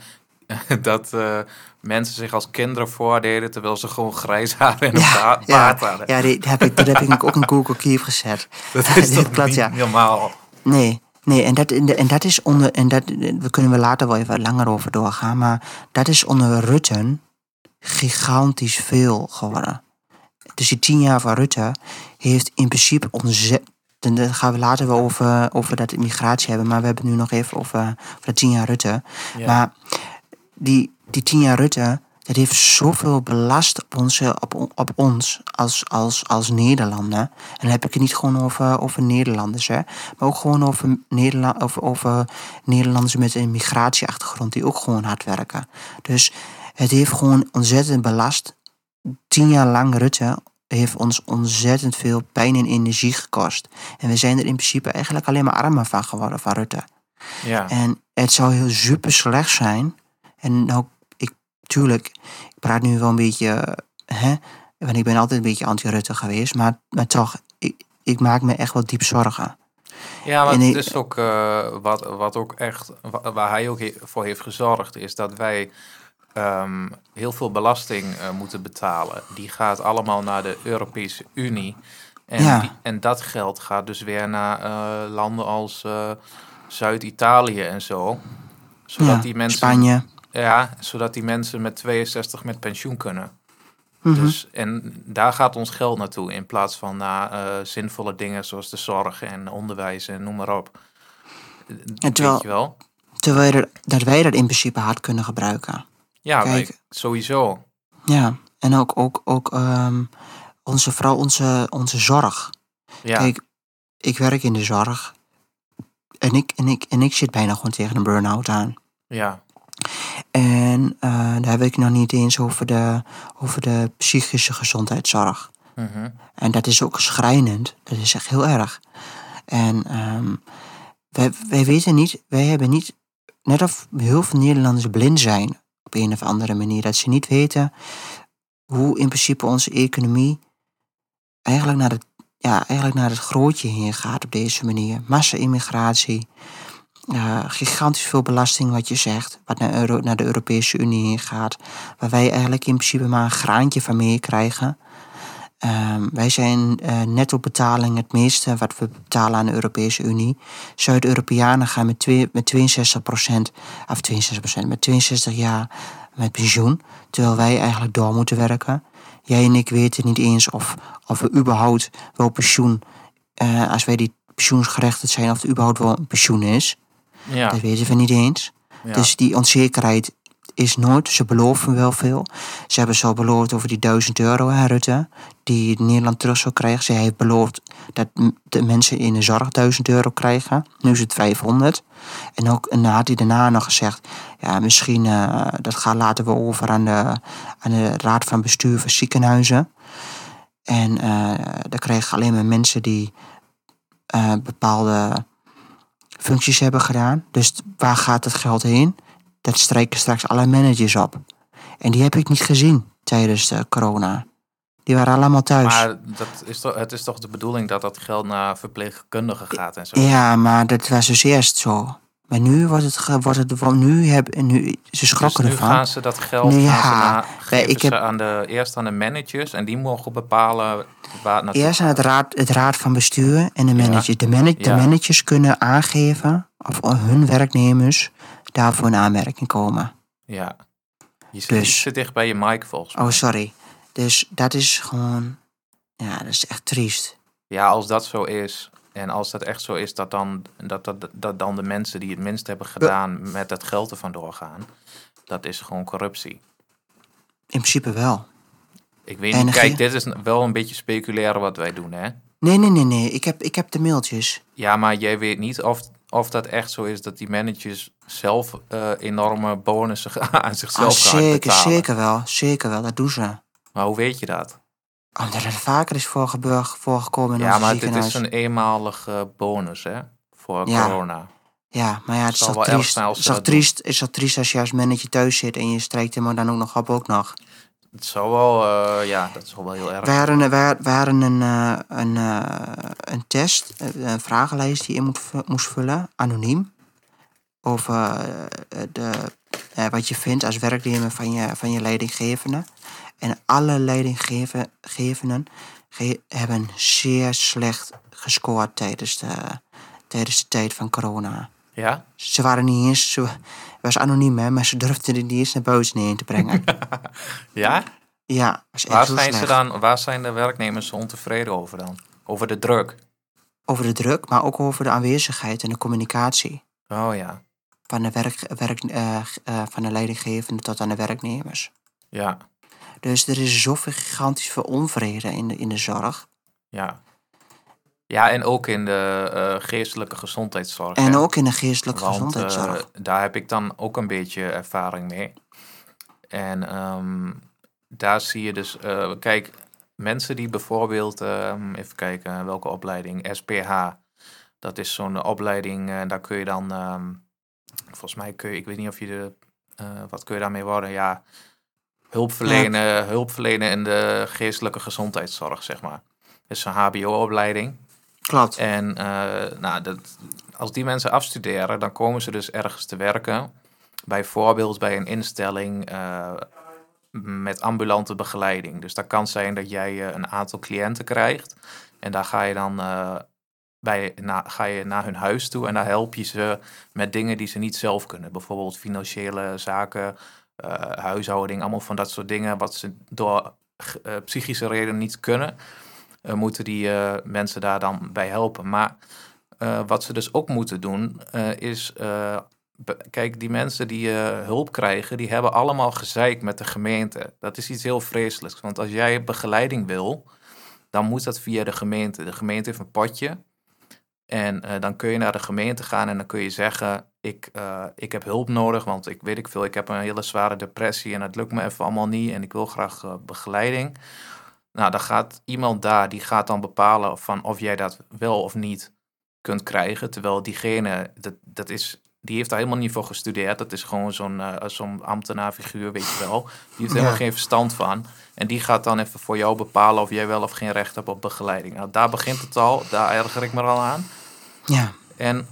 dat eh, mensen zich als kinderen voordeden... terwijl ze gewoon grijs haar en een ba- baard hadden. ja die, die heb ik, dat heb ik ook in Google Keep gezet. Dat is klopt, niet ja. normaal? Nee, nee, en dat, en dat is onder. En dat, we kunnen we later wel even langer over doorgaan. Maar dat is onder Rutte gigantisch veel geworden. Dus die tien jaar van Rutte heeft in principe ontzettend. Dan gaan we later wel over, over dat immigratie hebben. Maar we hebben het nu nog even over, over dat tien jaar Rutte. Ja. Maar die, die tien jaar Rutte, dat heeft zoveel belast op, onze, op, op ons als, als, als Nederlander. En dan heb ik het niet gewoon over, over Nederlanders, hè. Maar ook gewoon over, Nederland, over, over Nederlanders met een migratieachtergrond die ook gewoon hard werken. Dus het heeft gewoon ontzettend belast. Tien jaar lang Rutte heeft ons ontzettend veel pijn en energie gekost. En we zijn er in principe eigenlijk alleen maar armer van geworden van Rutte. ja. En het zou heel super slecht zijn. En nou, ik, tuurlijk, ik praat nu wel een beetje, hè, want ik ben altijd een beetje anti-Rutte geweest, maar, maar toch, ik, ik maak me echt wel diep zorgen. Ja, maar En het ik- is ook eh, wat, wat ook echt, wa- waar hij ook voor heeft gezorgd, is dat wij ehm, heel veel belasting eh, moeten betalen. Die gaat allemaal naar de Europese Unie. En, Ja. die- en dat geld gaat dus weer naar eh, landen als eh, Zuid-Italië en zo. Zodat ja, die mensen. Spanje. Ja, zodat die mensen met 62 met pensioen kunnen. Mhm. Dus, en daar gaat ons geld naartoe in plaats van naar zinvolle dingen zoals de zorg en onderwijs en noem maar op. En terwijl- Weet je wel? Terwijl er- dat wij dat in principe hard kunnen gebruiken. Ja, Kijk. sowieso. Ja, en ook, ook, ook ehm, onze vrouw, onze, onze zorg. Ja, Kijk, ik werk in de zorg. En ik, en, ik, en ik zit bijna gewoon tegen een burn-out aan. ja, En eh, daar heb ik nog niet eens over de, over de psychische gezondheidszorg. mhm. En dat is ook schrijnend. Dat is echt heel erg. En ehm, wij, wij weten niet, wij hebben niet, net of heel veel Nederlanders blind zijn op een of andere manier, dat ze niet weten hoe in principe onze economie eigenlijk naar het, ja, eigenlijk naar het grootje heen gaat op deze manier. Massa-immigratie, eh, gigantisch veel belasting wat je zegt, wat naar, naar de Europese Unie heen gaat, waar wij eigenlijk in principe maar een graantje van meekrijgen. Ehm, wij zijn eh, netto betaling het meeste wat we betalen aan de Europese Unie. Zuid-Europeanen gaan met, twee, met 62% of 62% met 62 jaar met pensioen. Terwijl wij eigenlijk door moeten werken. Jij en ik weten niet eens of, of we überhaupt wel pensioen, eh, als wij die pensioensgerechtigd zijn, of er überhaupt wel een pensioen is. ja, Dat weten we niet eens. ja. Dus die onzekerheid is nooit. Ze beloven wel veel. Ze hebben zo beloofd over die 1000 euro, hè, Rutte, die Nederland terug zou krijgen. Ze heeft beloofd dat de mensen in de zorg 1000 euro krijgen. Nu is het 500. En, ook, had hij daarna nog gezegd, ja, misschien eh, dat gaat laten we over aan de, aan de raad van bestuur van ziekenhuizen. En eh daar krijgen alleen maar mensen die eh, bepaalde functies hebben gedaan. Dus waar gaat het geld heen? Dat strijken straks alle managers op. En die heb ik niet gezien tijdens de corona. Die waren allemaal thuis. Maar dat is toch, het is toch de bedoeling dat dat geld naar verpleegkundigen gaat en zo. ja, maar dat was dus eerst zo. Maar nu wordt het, wordt het nu hebben nu ze schrokken dus nu ervan. gaan ze dat geld Nee, ze ja. ik heb- ze aan de, eerst aan de managers en die mogen bepalen waar het Eerst aan het raad, het raad van bestuur en de manager. De, mana- de Ja. managers kunnen aangeven of hun werknemers daarvoor in aanmerking komen. Ja. Je zit Dus- te dicht bij je mic volgens mij. Oh, sorry. Dus dat is gewoon. Ja, dat is echt triest. Ja, als dat zo is. En als dat echt zo is dat dan, dat, dat, dat dan de mensen die het minst hebben gedaan met dat geld ervan doorgaan. Dat is gewoon corruptie. In principe wel. Ik weet niet, kijk, dit is wel een beetje speculeren wat wij doen, hè? Nee, nee, nee, nee. Ik heb, ik heb de mailtjes. Ja, maar jij weet niet of, of dat echt zo is dat die managers zelf eh, enorme bonussen aan Ah, zichzelf gaan zeker, betalen. zeker wel. Zeker wel. Dat doen ze. Maar hoe weet je dat? Omdat het vaker is voorgekomen in ja, maar dit is een eenmalige bonus, hè? Voor Ja. corona. Ja, maar ja, het is wel triest, het is triest, is toch triest als je als mannetje thuis zit en je strijkt hem dan ook nog op ook nog. Het zou wel, eh, ja, dat is wel heel erg. We hadden, we we hadden een, eh, een, eh, een test, een vragenlijst die je moet, moest vullen, anoniem. Over de, wat je vindt als werknemer van je, van je leidinggevende. En alle leidinggevenden ge- hebben zeer slecht gescoord tijdens de, tijdens de tijd van corona. Ja? Ze waren niet eens, ze, was anoniem hè, maar ze durfden het niet eens naar buiten in te brengen. Ja? ja, Waar zijn, ze dan, waar zijn de werknemers ontevreden over dan? Over de druk? over de druk, maar ook over de aanwezigheid en de communicatie Oh ja, van de, werk, werk, eh, eh, van de leidinggevende tot aan de werknemers. ja, Dus er is zoveel gigantisch veel onvrede in de, in de zorg. ja. Ja, en ook in de eh, geestelijke gezondheidszorg. En hè? ook in de geestelijke Want, gezondheidszorg. eh, daar heb ik dan ook een beetje ervaring mee. En ehm, daar zie je dus, eh, kijk, mensen die bijvoorbeeld, ehm, even kijken welke opleiding, SPH, dat is zo'n opleiding, en daar kun je dan, ehm, volgens mij kun je, ik weet niet of je de, wat kun je daarmee worden, ja, hulp verlenen, hulp verlenen in de geestelijke gezondheidszorg, zeg maar. Is een HBO-opleiding. Klopt. En eh, nou, dat, als die mensen afstuderen, dan komen ze dus ergens te werken. Bijvoorbeeld bij een instelling eh, met ambulante begeleiding. Dus dat kan zijn dat jij eh, een aantal cliënten krijgt. En daar ga je dan bij, na, ga je naar hun huis toe en daar help je ze met dingen die ze niet zelf kunnen. Bijvoorbeeld financiële zaken, huishouding, allemaal van dat soort dingen wat ze door psychische redenen niet kunnen moeten die eh, mensen daar dan bij helpen. Maar eh, wat ze dus ook moeten doen, eh, is. eh, kijk, die mensen die eh, hulp krijgen, die hebben allemaal gezeik met de gemeente. Dat is iets heel vreselijks. Want als jij begeleiding wil, dan moet dat via de gemeente. De gemeente heeft een potje. En eh, dan kun je naar de gemeente gaan en dan kun je zeggen: ik, eh, ik heb hulp nodig, want ik weet ik veel, ik heb een hele zware depressie en het lukt me even allemaal niet en ik wil graag eh, begeleiding. Nou, dan gaat iemand daar, die gaat dan bepalen van of jij dat wel of niet kunt krijgen. Terwijl diegene, dat, dat is, die heeft daar helemaal niet voor gestudeerd. Dat is gewoon zo'n eh, zo'n ambtenaarfiguur, weet je wel. Die heeft helemaal Ja. geen verstand van. En die gaat dan even voor jou bepalen of jij wel of geen recht hebt op begeleiding. Nou, daar begint het al, daar erger ik me al aan. Ja, En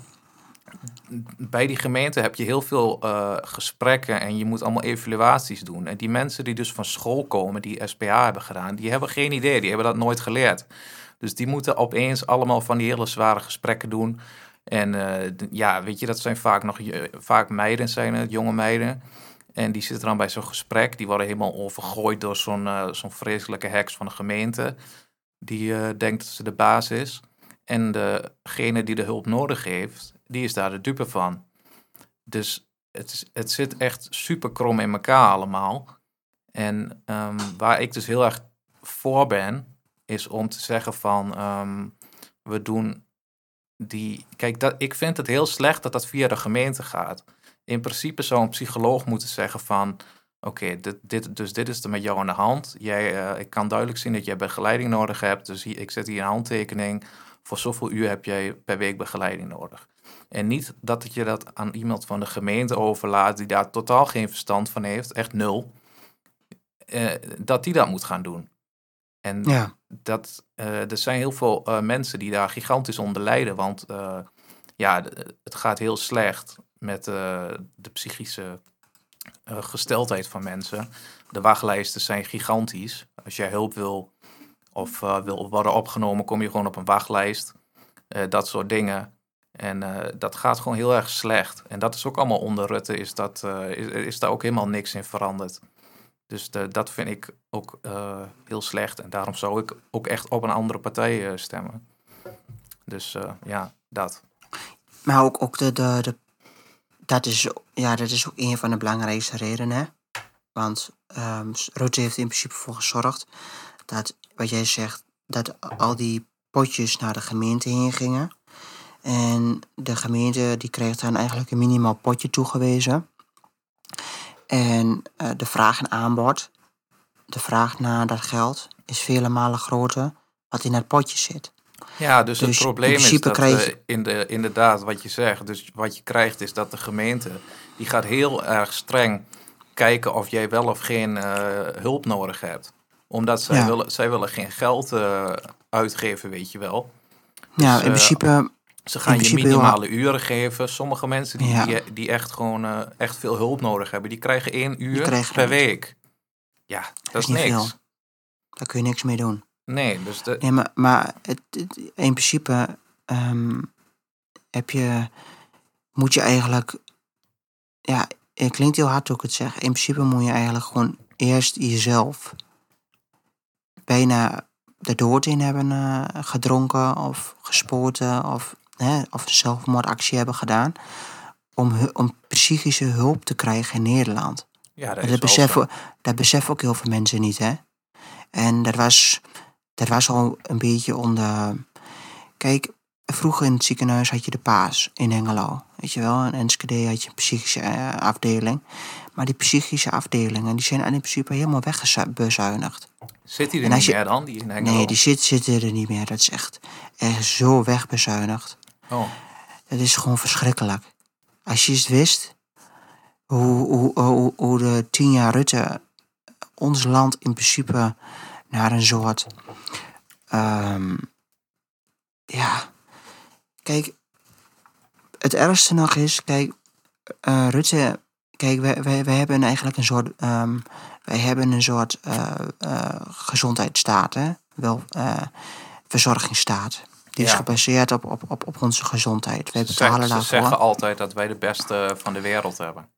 bij die gemeente heb je heel veel eh, gesprekken en je moet allemaal evaluaties doen. En die mensen die dus van school komen, die SPA hebben gedaan, die hebben geen idee, die hebben dat nooit geleerd. Dus die moeten opeens allemaal van die hele zware gesprekken doen. En eh, ja, weet je, dat zijn vaak nog je- vaak meiden, zijn het, jonge meiden. En die zitten dan bij zo'n gesprek, die worden helemaal overgooid door zo'n eh, zo'n vreselijke heks van de gemeente. Die eh, denkt dat ze de baas is. En degene die de hulp nodig heeft, die is daar de dupe van. Dus het, het zit echt super krom in elkaar allemaal. En ehm, waar ik dus heel erg voor ben, is om te zeggen van ehm, we doen die. Kijk, dat, ik vind het heel slecht dat dat via de gemeente gaat. In principe zou een psycholoog moeten zeggen van. Oké, dit, dit, dus dit is er met jou aan de hand. Jij, eh, ik kan duidelijk zien dat jij begeleiding nodig hebt. Dus hier, ik zet hier een handtekening. Voor zoveel uur heb jij per week begeleiding nodig. En niet dat je dat aan iemand van de gemeente overlaat die daar totaal geen verstand van heeft, echt nul. eh, dat die dat moet gaan doen. En ja, dat, eh, er zijn heel veel eh, mensen die daar gigantisch onder lijden. Want ja, het gaat heel slecht met de psychische gesteldheid van mensen. De wachtlijsten zijn gigantisch. Als jij hulp wil of wil worden opgenomen, kom je gewoon op een wachtlijst. Dat soort dingen. En eh, dat gaat gewoon heel erg slecht. En dat is ook allemaal onder Rutte, is, dat, eh, is, daar ook helemaal niks in veranderd. Dus dat vind ik ook eh, heel slecht. En daarom zou ik ook echt op een andere partij stemmen. Dus ja, dat. maar ook, ook de, de, de, dat, is, ja, dat is ook een van de belangrijkste redenen. hè. Want ehm, Rutte heeft in principe voor gezorgd dat, wat jij zegt, dat al die potjes naar de gemeente heen gingen. En de gemeente die kreeg dan eigenlijk een minimaal potje toegewezen. En eh, de vraag en aanbod, de vraag naar dat geld, is vele malen groter wat in dat potje zit. Ja, dus, Dus het in probleem is dat krijg eh, in de, inderdaad wat je zegt. Dus wat je krijgt is dat de gemeente die gaat heel erg streng kijken of jij wel of geen eh, hulp nodig hebt. Omdat zij, Ja. willen, zij willen geen geld uitgeven, weet je wel. ja, Dus, in principe, Ze gaan je heel minimale uren geven. Sommige mensen die, Ja. die, die echt gewoon eh, echt veel hulp nodig hebben, die krijgen één uur krijgen per week. Ja, dat, is niet niks. veel. daar kun je niks mee doen. Nee, dus de, Nee, maar, maar het, het- in principe ehm, heb je, moet je eigenlijk, ja, het klinkt heel hard hoe ik het zeg. In principe moet je eigenlijk gewoon eerst jezelf bijna de dood in hebben eh, gedronken of gespoten of, hè, of een zelfmoordactie hebben gedaan. Om, om psychische hulp te krijgen in Nederland. ja, dat beseffen, dat beseffen ook heel veel mensen niet, hè. En dat was, dat was al een beetje onder... Kijk, vroeger in het ziekenhuis had je de paas in Hengelo. Weet je wel, in Enschede had je een psychische eh, afdeling. Maar die psychische afdelingen, die zijn in principe helemaal wegbezuinigd. Zit hij er niet je- meer dan, die in Hengelo? Nee, die zit, zitten er niet meer. Dat is echt, echt zo wegbezuinigd. Oh, Dat is gewoon verschrikkelijk. Als je eens wist hoe, hoe, hoe, de tien jaar Rutte ons land in principe naar een soort. ehm, ja. Kijk, het ergste nog is, kijk, eh, Rutte. Kijk, wij, wij, hebben eigenlijk een soort. ehm, wij hebben een soort eh, gezondheidsstaat, hè? Wel, verzorgingsstaat. Die is Ja. gebaseerd op, op, op, op onze gezondheid. Wij ze, betalen ze daarvoor. zeggen altijd dat wij de beste van de wereld hebben.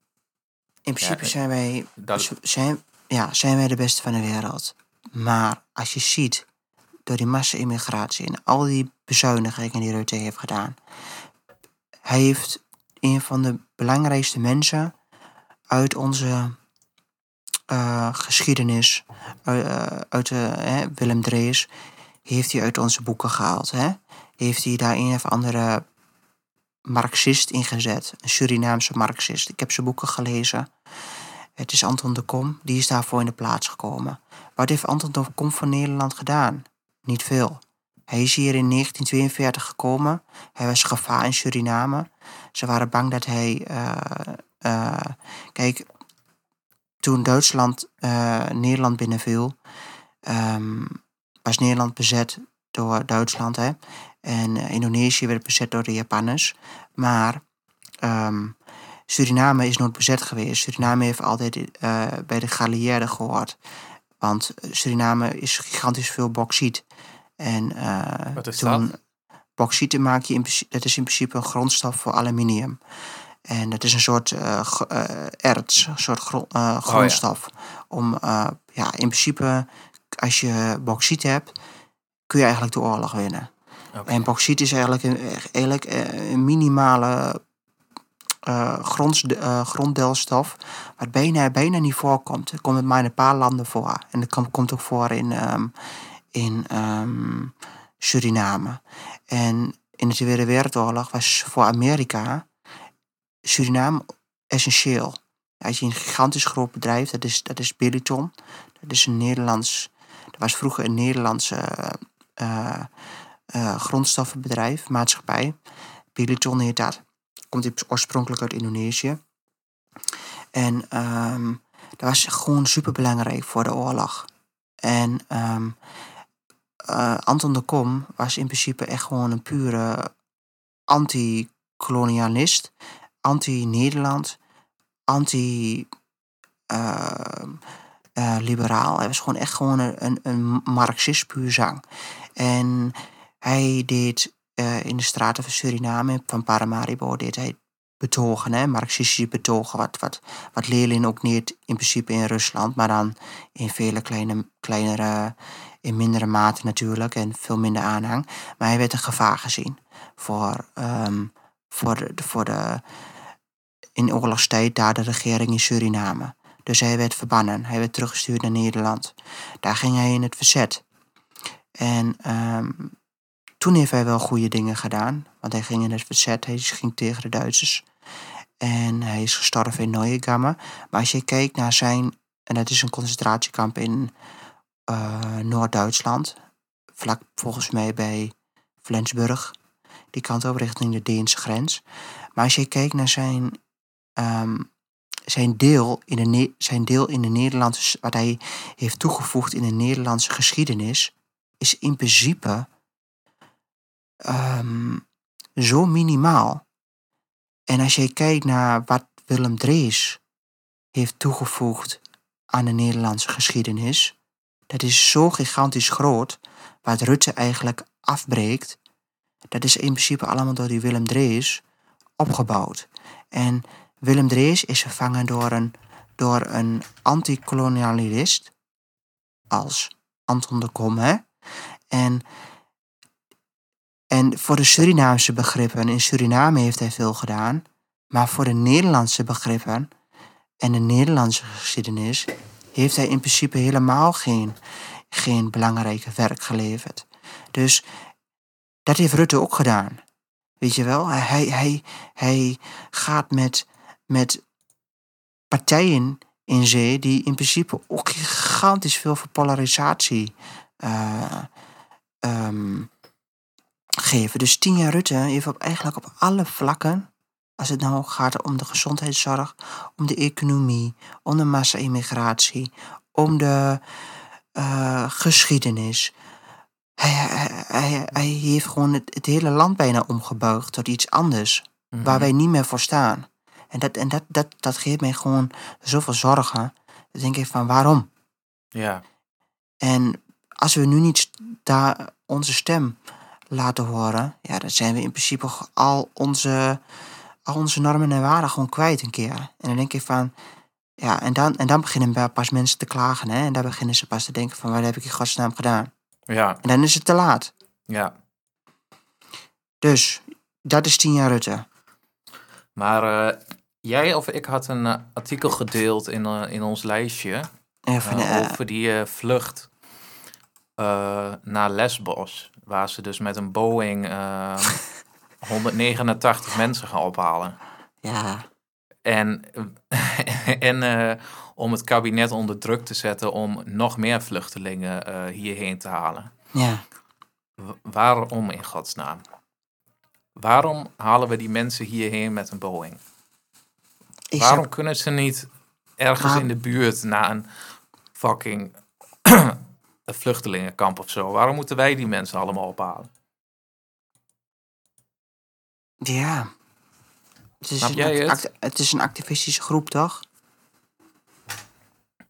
In principe Ja, zijn wij, Dat, zijn, ja, zijn wij de beste van de wereld. Maar als je ziet, door die massa-immigratie en al die bezuinigingen die Rutte heeft gedaan, hij heeft een van de belangrijkste mensen uit onze eh, geschiedenis, uit, eh, uit de, hè, Willem Drees, heeft hij uit onze boeken gehaald. Hè? Heeft hij daar een of andere marxist ingezet, een Surinaamse marxist. Ik heb zijn boeken gelezen. Het is Anton de Kom, die is daarvoor in de plaats gekomen. Wat heeft Anton de Kom voor Nederland gedaan? Niet veel. Hij is hier in 1942 gekomen. Hij was gevaar in Suriname. Ze waren bang dat hij. eh, eh, kijk, toen Duitsland eh, Nederland binnenviel, ehm, was Nederland bezet door Duitsland. Hè? En eh, Indonesië werd bezet door de Japanners. Maar ehm, Suriname is nooit bezet geweest. Suriname heeft altijd eh, bij de Galliëren gehoord. Want Suriname is gigantisch veel bauxiet. En eh, Wat is toen, dat? Bauxieten maak je in, dat is in principe een grondstof voor aluminium. En dat is een soort eh, eh, erts, een soort gro- eh, grondstof. Om, eh, ja, in principe, als je bauxiet hebt, kun je eigenlijk de oorlog winnen. Oké. En bauxiet is eigenlijk een, eigenlijk eh, een minimale eh, gronds, eh, gronddelstof, wat bijna, bijna niet voorkomt. Het komt het maar in een paar landen voor. En dat komt, ook voor in, ehm, in ehm, Suriname. En in de Tweede Wereldoorlog was voor Amerika Suriname essentieel. Als je een gigantisch groot bedrijf, dat is, dat is Billiton. Dat is een Nederlands, dat was vroeger een Nederlandse eh, eh, grondstoffenbedrijf, maatschappij. Billiton heet dat. Komt oorspronkelijk uit Indonesië. En ehm, dat was gewoon super belangrijk voor de oorlog. En ehm, eh, Anton de Kom was in principe echt gewoon een pure anti-kolonialist, anti-Nederland, anti-liberaal. Hij was gewoon echt gewoon een, een, een Marxist puur zang. En hij deed eh, in de straten van Suriname, van Paramaribo, deed hij betogen, hè, marxistische betogen, wat, wat, wat Lenin ook niet in principe in Rusland, maar dan in vele kleine, kleinere, in mindere mate natuurlijk en veel minder aanhang. Maar hij werd een gevaar gezien voor, ehm, voor, de, voor de, in oorlogstijd daar de regering in Suriname. Dus hij werd verbannen, hij werd teruggestuurd naar Nederland. Daar ging hij in het verzet. En ehm, toen heeft hij wel goede dingen gedaan. Want hij ging in het verzet, hij ging tegen de Duitsers. En hij is gestorven in Neuengamme. Maar als je kijkt naar zijn... En dat is een concentratiekamp in eh, Noord-Duitsland. Vlak volgens mij bij... Flensburg, die kant op richting de Deense grens. Maar als je kijkt naar zijn, ehm, zijn, deel in de, zijn deel in de Nederlandse, wat hij heeft toegevoegd in de Nederlandse geschiedenis, is in principe ehm, zo minimaal. En als je kijkt naar wat Willem Drees heeft toegevoegd aan de Nederlandse geschiedenis, dat is zo gigantisch groot, wat Rutte eigenlijk afbreekt. Dat is in principe allemaal door die Willem Drees opgebouwd. En Willem Drees is vervangen door een, door een anticolonialist als Anton de Kom. Hè? En, en voor de Surinaamse begrippen, in Suriname heeft hij veel gedaan, maar voor de Nederlandse begrippen en de Nederlandse geschiedenis heeft hij in principe helemaal geen, geen belangrijke werk geleverd. Dus dat heeft Rutte ook gedaan. Weet je wel, hij, hij, hij gaat met, met partijen in zee die in principe ook gigantisch veel voor polarisatie eh, ehm, geven. Dus tien jaar Rutte heeft op, eigenlijk op alle vlakken, als het nou gaat om de gezondheidszorg, om de economie, om de massa-immigratie, om de eh, geschiedenis. Hij, hij, hij, hij heeft gewoon het, het hele land bijna omgebuigd tot iets anders, Mhm. waar wij niet meer voor staan. En dat, en dat, dat, dat geeft mij gewoon zoveel zorgen. Dan denk ik van waarom? Ja, En als we nu niet daar onze stem laten horen, ja, dan zijn we in principe al onze, al onze normen en waarden gewoon kwijt een keer. En dan denk ik van, ja, en dan, en dan beginnen pas mensen te klagen, hè? En dan beginnen ze pas te denken van, wat heb ik in godsnaam gedaan? ja, En dan is het te laat. ja. Dus, dat is tien jaar Rutte. Maar eh, jij of ik had een eh, artikel gedeeld in, eh, in ons lijstje Even, over die vlucht eh, naar Lesbos. Waar ze dus met een Boeing eh, 189 mensen gaan ophalen. ja, En, en eh, om het kabinet onder druk te zetten om nog meer vluchtelingen eh, hierheen te halen. ja. W- waarom in godsnaam? Waarom halen we die mensen hierheen met een Boeing? Ik Waarom kunnen ze niet ergens Maar- in de buurt naar een fucking vluchtelingenkamp of zo? Waarom moeten wij die mensen allemaal ophalen? ja. Het is, een jij act- het? act- het is een activistische groep, toch?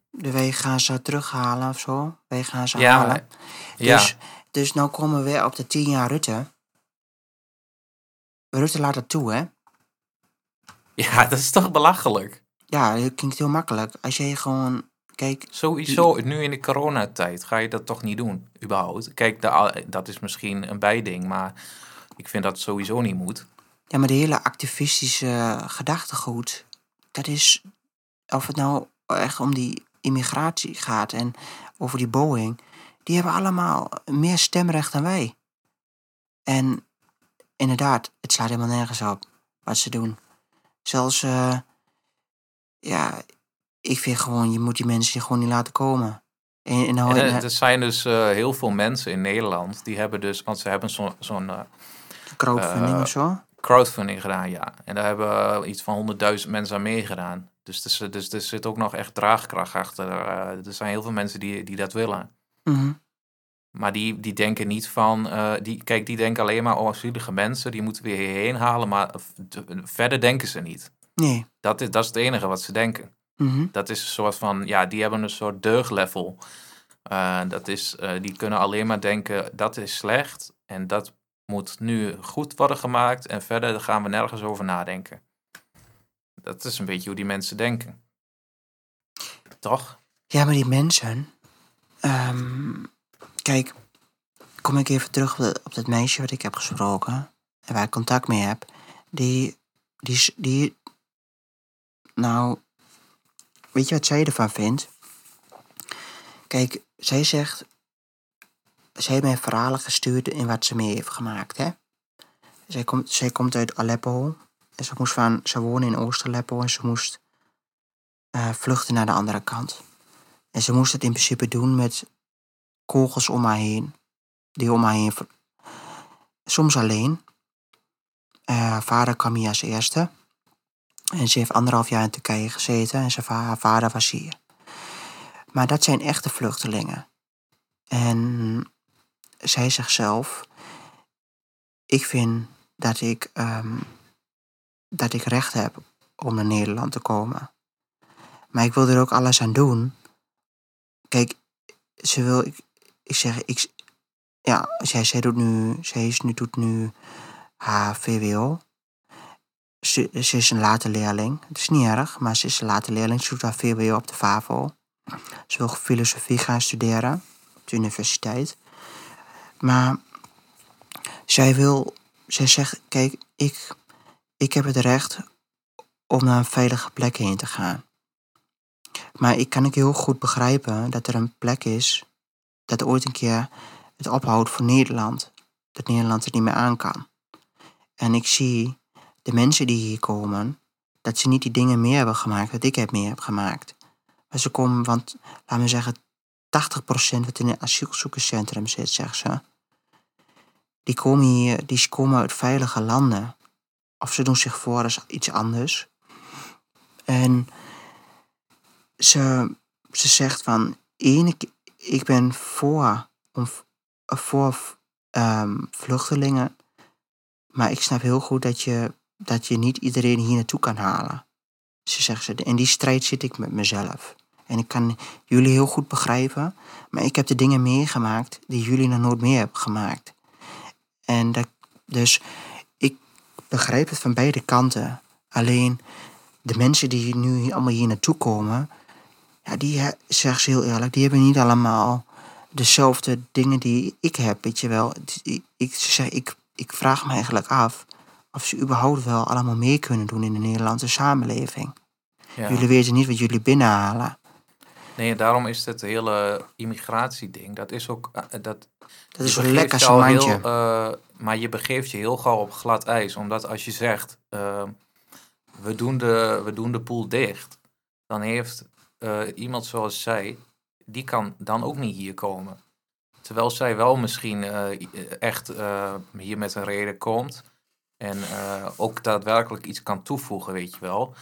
De wij gaan ze terughalen of zo. Wij gaan ze Ja, halen. Ja, Dus, dus nou komen we weer op de tien jaar Rutte. Rutte laat het toe, hè? ja, dat is toch belachelijk? Ja, dat klinkt heel makkelijk. Als jij gewoon... Kijk, Sowieso, nu in de coronatijd ga je dat toch niet doen, überhaupt. Kijk, de- dat is misschien een bijding, maar ik vind dat sowieso niet moet. ja, maar de hele activistische gedachtegoed... Dat is... Of het nou echt om die immigratie gaat en over die Boeing... Die hebben allemaal meer stemrecht dan wij. En inderdaad, het slaat helemaal nergens op wat ze doen. Zelfs... eh, ja, ik vind gewoon, je moet die mensen gewoon niet laten komen. En, en nou, En, eh, en, er zijn dus eh, heel veel mensen in Nederland die hebben dus, want ze hebben zo'n zo'n eh, crowdfunding of zo. crowdfunding gedaan, ja. En daar hebben iets van 100.000 mensen aan meegedaan. Dus er, zit- dus er zit ook nog echt draagkracht achter. er zijn heel veel mensen die, die dat willen. Mhm. Maar die, die denken niet van, die, kijk, die denken alleen maar, oh, zielige mensen, die moeten we hierheen halen. Maar verder denken ze niet. Nee. Dat is, dat is het enige wat ze denken. Mhm. Dat is een soort van, ja, die hebben een soort deuglevel. Eh, dat is, eh, die kunnen alleen maar denken, dat is slecht en dat moet nu goed worden gemaakt en verder gaan we nergens over nadenken. Dat is een beetje hoe die mensen denken. Toch? Ja, maar die mensen. ehm, kijk, kom ik even terug op, de- op dat meisje wat ik heb gesproken. En waar ik contact mee heb. Die, die, die. Nou. Weet je wat zij ervan vindt? Kijk, zij zegt. Zij heeft mij verhalen gestuurd in wat ze mee heeft gemaakt, hè? Zij komt, zij komt uit Aleppo. En ze moest van. Ze woonde in Oost-Aleppo en ze moest. eh, vluchten naar de andere kant. En ze moest het in principe doen met kogels om haar heen. Die om haar heen soms alleen. Haar vader kwam hier als eerste. En ze heeft anderhalf jaar in Turkije gezeten en va- haar vader was hier. Maar dat zijn echte vluchtelingen. En zij zegt zelf: Ik vind dat ik, ehm, dat ik recht heb om naar Nederland te komen. Maar ik wil er ook alles aan doen. Kijk, ze wil, ik, ik zeg, ik, ja, zij, zij, doet nu, zij is nu, doet nu haar VWO. Ze, is een late leerling. Het is niet erg, maar ze is een late leerling. Ze doet haar VWO op de VAVO. Ze wil filosofie gaan studeren op de universiteit. Maar zij wil, zij zegt, kijk, ik, ik heb het recht om naar een veilige plek heen te gaan. Maar ik kan ik heel goed begrijpen dat er een plek is dat ooit een keer het ophoudt voor Nederland. Dat Nederland het niet meer aan kan. En ik zie de mensen die hier komen, dat ze niet die dingen meer hebben gemaakt wat ik heb meer heb gemaakt. Maar ze komen, want laten we zeggen, 80% wat in een asielzoekerscentrum zit, zegt ze. Die komen hier, die komen uit veilige landen. Of ze doen zich voor als iets anders. En ze, ze zegt van, ene, ik ben voor, om, voor ehm, vluchtelingen, maar ik snap heel goed dat je, dat je niet iedereen hier naartoe kan halen. Ze zegt ze, in die strijd zit ik met mezelf. En ik kan jullie heel goed begrijpen, maar ik heb de dingen meegemaakt die jullie nog nooit meer hebben gemaakt. En dat, dus ik begrijp het van beide kanten. Alleen de mensen die nu allemaal hier naartoe komen, ja, die zeg ze heel eerlijk, die hebben niet allemaal dezelfde dingen die ik heb, weet je wel. Ik, ik, ik vraag me eigenlijk af of ze überhaupt wel allemaal mee kunnen doen in de Nederlandse samenleving. Ja. Jullie weten niet wat jullie binnenhalen. Nee, daarom is het hele immigratieding, dat is ook... eh, Dat, Dat je is een lekker heel, eh, maar je begeeft je heel gauw op glad ijs. Omdat als je zegt, eh, we, doen de, we doen de poel dicht. Dan heeft eh, iemand zoals zij, die kan dan ook niet hier komen. Terwijl zij wel misschien eh, echt eh, hier met een reden komt. En eh, ook daadwerkelijk iets kan toevoegen, weet je wel.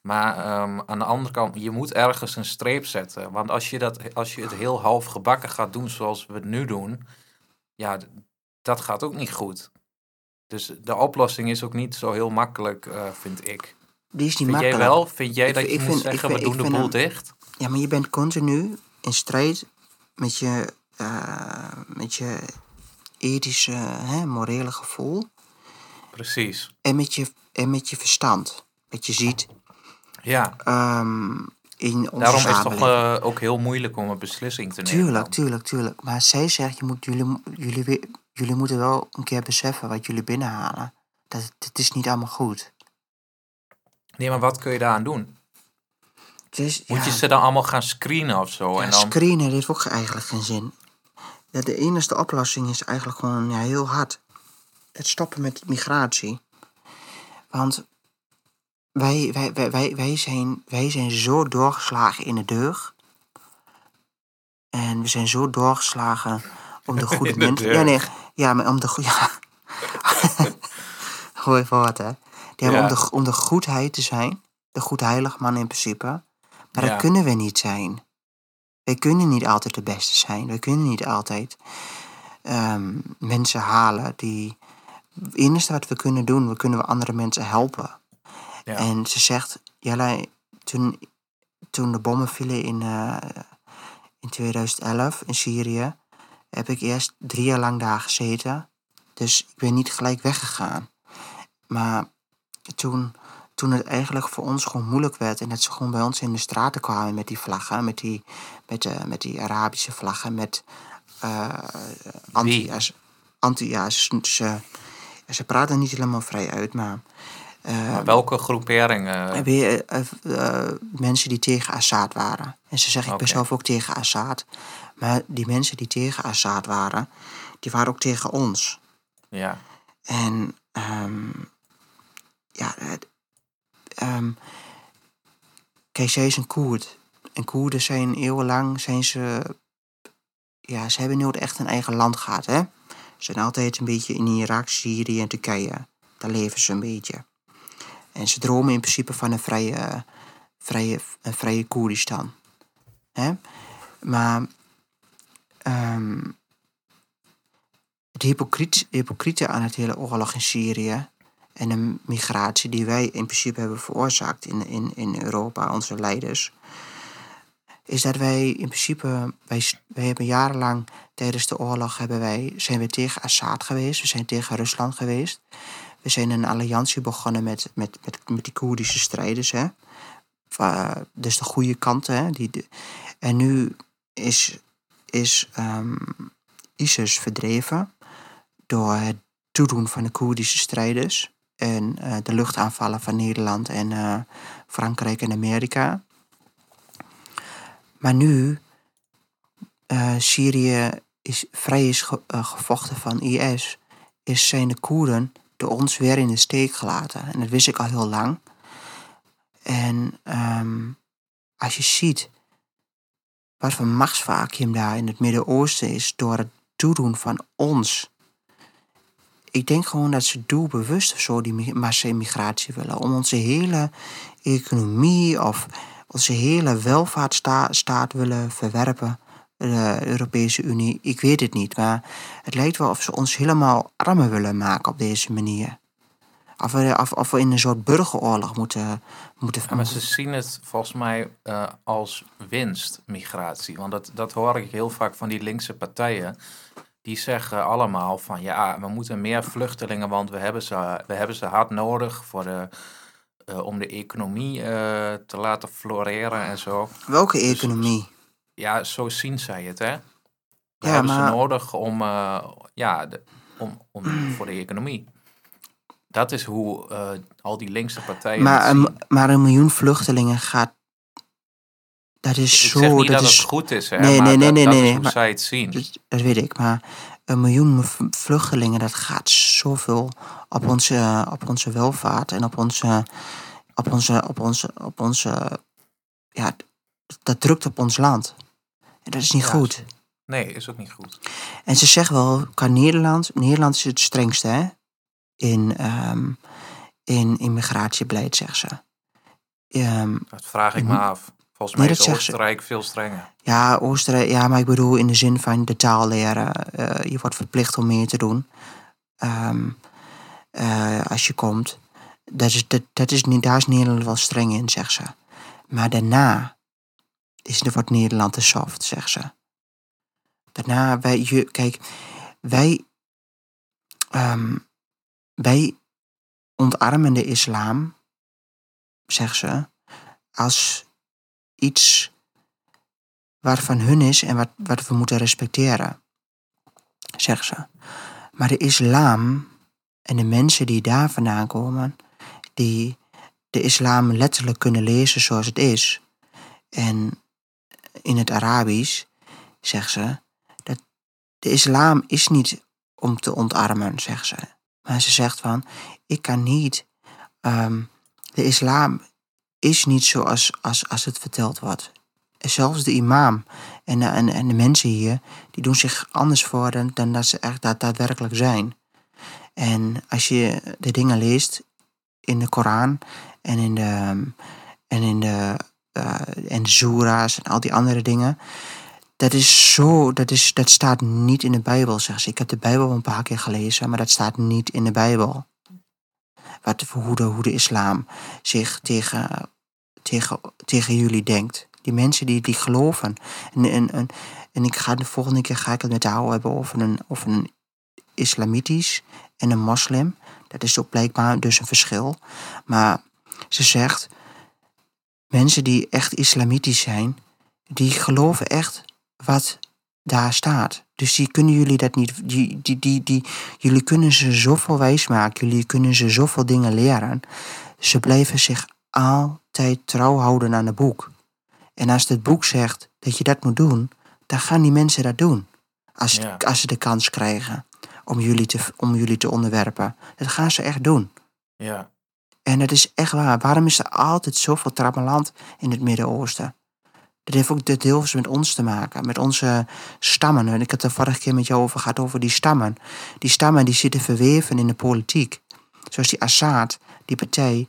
Maar ehm, aan de andere kant, je moet ergens een streep zetten. Want als je, dat, als je het heel half gebakken gaat doen zoals we het nu doen, ja, dat gaat ook niet goed. Dus de oplossing is ook niet zo heel makkelijk, eh, vind ik. Die is niet Vind jij makkelijk. wel? Vind jij Ik dat je moet zeggen, vind- we doen de boel dicht? Ja, maar je bent continu in strijd met je, eh, met je ethische, hè, morele gevoel. Precies. En met je, en met je verstand. Wat je ziet Ja, ehm, in onze daarom is het toch eh, ook heel moeilijk om een beslissing te nemen. Tuurlijk, tuurlijk, tuurlijk. Maar zij zegt, je moet, jullie, jullie, jullie moeten wel een keer beseffen wat jullie binnenhalen. Dat het, het is niet allemaal goed. Nee, maar wat kun je daaraan doen? Dus, Moet ja, je ze dan allemaal gaan screenen of zo? ja, en dan, screenen heeft ook eigenlijk geen zin. Ja, de enige oplossing is eigenlijk gewoon ja, heel hard. Het stoppen met migratie. Want wij, wij, wij, wij, wij, zijn, wij zijn zo doorgeslagen in de deugd. En we zijn zo doorgeslagen om de goede de mensen... Ja, nee, ja, maar om de goede... Ja. Gooi wat, hè. Die hebben Ja. om, de, om de goedheid te zijn. De goedheilig man in principe. Maar Ja. dat kunnen we niet zijn. Wij kunnen niet altijd de beste zijn. Wij kunnen niet altijd ehm, mensen halen die... Het enige wat we kunnen doen, we kunnen we andere mensen helpen. Ja. En ze zegt, Jelle, toen, toen de bommen vielen in, eh, in 2011 in Syrië, heb ik eerst drie jaar lang daar gezeten. Dus ik ben niet gelijk weggegaan. Maar toen, toen het eigenlijk voor ons gewoon moeilijk werd en dat ze gewoon bij ons in de straten kwamen met die vlaggen, met die, met de, met die Arabische vlaggen, met eh anti, Ze, praten niet helemaal vrij uit, maar eh, maar welke groepering? eh, weer eh, mensen die tegen Assad waren. En ze zeggen, ik ben zelf ook tegen Assad. Maar die mensen die tegen Assad waren, die waren ook tegen ons. ja. En ehm, ja, het, ehm, kijk, zij is een Koerd. En Koerden zijn eeuwenlang, zijn ze, ja, ze hebben nooit echt een eigen land gehad, hè. Zijn altijd een beetje in Irak, Syrië en Turkije. Daar leven ze een beetje. En ze dromen in principe van een vrije, vrije, een vrije Koerdistan. Hè? Maar um, het hypocriet, hypocriete aan het hele oorlog in Syrië en de migratie die wij in principe hebben veroorzaakt in, in, in Europa, onze leiders, is dat wij in principe, wij, wij hebben jarenlang tijdens de oorlog hebben wij, zijn we tegen Assad geweest, we zijn tegen Rusland geweest. We zijn een alliantie begonnen met, met, met, met die Koerdische strijders. Hè? dus de goede kant. Hè? Die, en nu is, is um, ISIS verdreven door het toedoen van de Koerdische strijders en uh, de luchtaanvallen van Nederland en uh, Frankrijk en Amerika. Maar nu uh, Syrië is, vrij is ge, gevochten van IS, is zijn de Koerden door ons weer in de steek gelaten. En dat wist ik al heel lang. En um, als je ziet wat voor machtsvacuum daar in het Midden-Oosten is door het toedoen van ons. Ik denk gewoon dat ze doelbewust zo die massa-immigratie willen. Om onze hele economie of onze hele welvaartsstaat willen verwerpen. De Europese Unie, ik weet het niet. Maar het lijkt wel of ze ons helemaal armer willen maken op deze manier. Of we, of, of in een soort burgeroorlog moeten... moeten maar ze zien het volgens mij uh, als winstmigratie. Want dat, dat hoor ik heel vaak van die linkse partijen. Die zeggen allemaal van ja, we moeten meer vluchtelingen, want we hebben ze, we hebben ze hard nodig voor de, uh, om de economie uh, te laten floreren en zo. Welke dus economie? Dus, ja, zo zien zij het, hè? We ja, hebben maar... ze nodig om, ja, de, om, om, voor de economie. Dat is hoe al die linkse partijen. Maar een, maar een miljoen vluchtelingen gaat. Dat is ik zo. Zeg niet dat, dat is, het goed is, hè? Nee, maar nee, nee, dat, nee, dat nee. Is nee hoe maar, zij het zien. Dat, dat, weet ik. Maar een miljoen vluchtelingen, dat gaat zoveel op onze, op onze welvaart en op onze. Op onze, op onze, op onze ja, dat drukt op ons land. En dat is niet ja, goed. Nee, is ook niet goed. En ze zeggen wel, qua Nederland, Nederland is het strengste, hè? in, um, in immigratiebeleid, zeggen ze. Um, dat vraag ik me af. Volgens mij nee, is Oostenrijk veel strenger. Ja, Oostenrijk, ja, maar ik bedoel in de zin van de taal leren. Uh, je wordt verplicht om meer te doen um, uh, als je komt. Dat is, dat, dat is, daar is Nederland wel streng in, zegt ze. Maar daarna is, wordt Nederland te soft, zegt ze. Daarna, wij, je, kijk, wij, um, wij ontarmen de islam, zegt ze, als iets wat van hun is en wat, wat we moeten respecteren, zegt ze. Maar de islam en de mensen die daar vandaan komen, die de islam letterlijk kunnen lezen zoals het is, en in het Arabisch, zegt ze, dat de islam is niet om te ontarmen, zegt ze. Maar ze zegt van, ik kan niet, um, de islam is niet zoals als, als het verteld wordt. zelfs de imam en, en, en de mensen hier, die doen zich anders voor dan, dat ze echt dat daadwerkelijk zijn. En als je de dingen leest in de Koran en in de, en in de, uh, en Zura's en al die andere dingen, dat is zo, dat, is, dat staat niet in de Bijbel, zeg ze. Ik heb de Bijbel een paar keer gelezen, maar dat staat niet in de Bijbel. Wat, hoe, de, hoe de islam zich tegen, tegen, tegen jullie denkt. Die mensen die, die geloven. En, en, en, en ik ga de volgende keer ga ik het met jou hebben over een, over een islamitisch en een moslim. Dat is ook blijkbaar dus een verschil. Maar ze zegt, mensen die echt islamitisch zijn, die geloven echt wat daar staat. Dus die kunnen jullie dat niet. Die, die, die, die, jullie kunnen ze zoveel wijs maken. Jullie kunnen ze zoveel dingen leren. Ze blijven zich altijd trouw houden aan het boek. En als het boek zegt dat je dat moet doen, dan gaan die mensen dat doen. Als, ja. als ze de kans krijgen om jullie, te, om jullie te onderwerpen. Dat gaan ze echt doen. Ja. En dat is echt waar. Waarom is er altijd zoveel trammeland in het Midden-Oosten? Dat heeft ook deels met ons te maken, met onze stammen. En ik had het de vorige keer met jou over gehad, over die stammen. Die stammen die zitten verweven in de politiek. Zoals die Assad, die partij.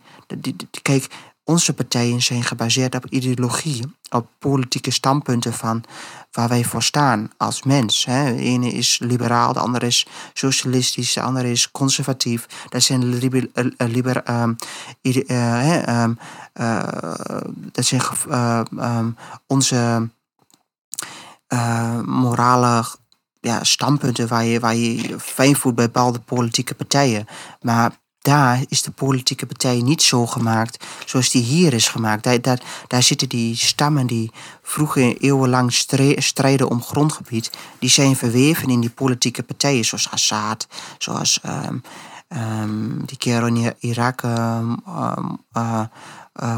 Kijk, onze partijen zijn gebaseerd op ideologie, op politieke standpunten van waar wij voor staan als mens. Hè. De ene is liberaal, de andere is socialistisch, de andere is conservatief. Dat zijn, liber, liber, um, uh, um, uh, dat zijn um, onze morale ja, standpunten waar je, waar je fijn voelt bij bepaalde politieke partijen. Maar daar is de politieke partij niet zo gemaakt zoals die hier is gemaakt. Daar, daar, daar zitten die stammen die vroeger eeuwenlang strijden om grondgebied, die zijn verweven in die politieke partijen, zoals Assad, zoals um, um, die kerel in Irak, um,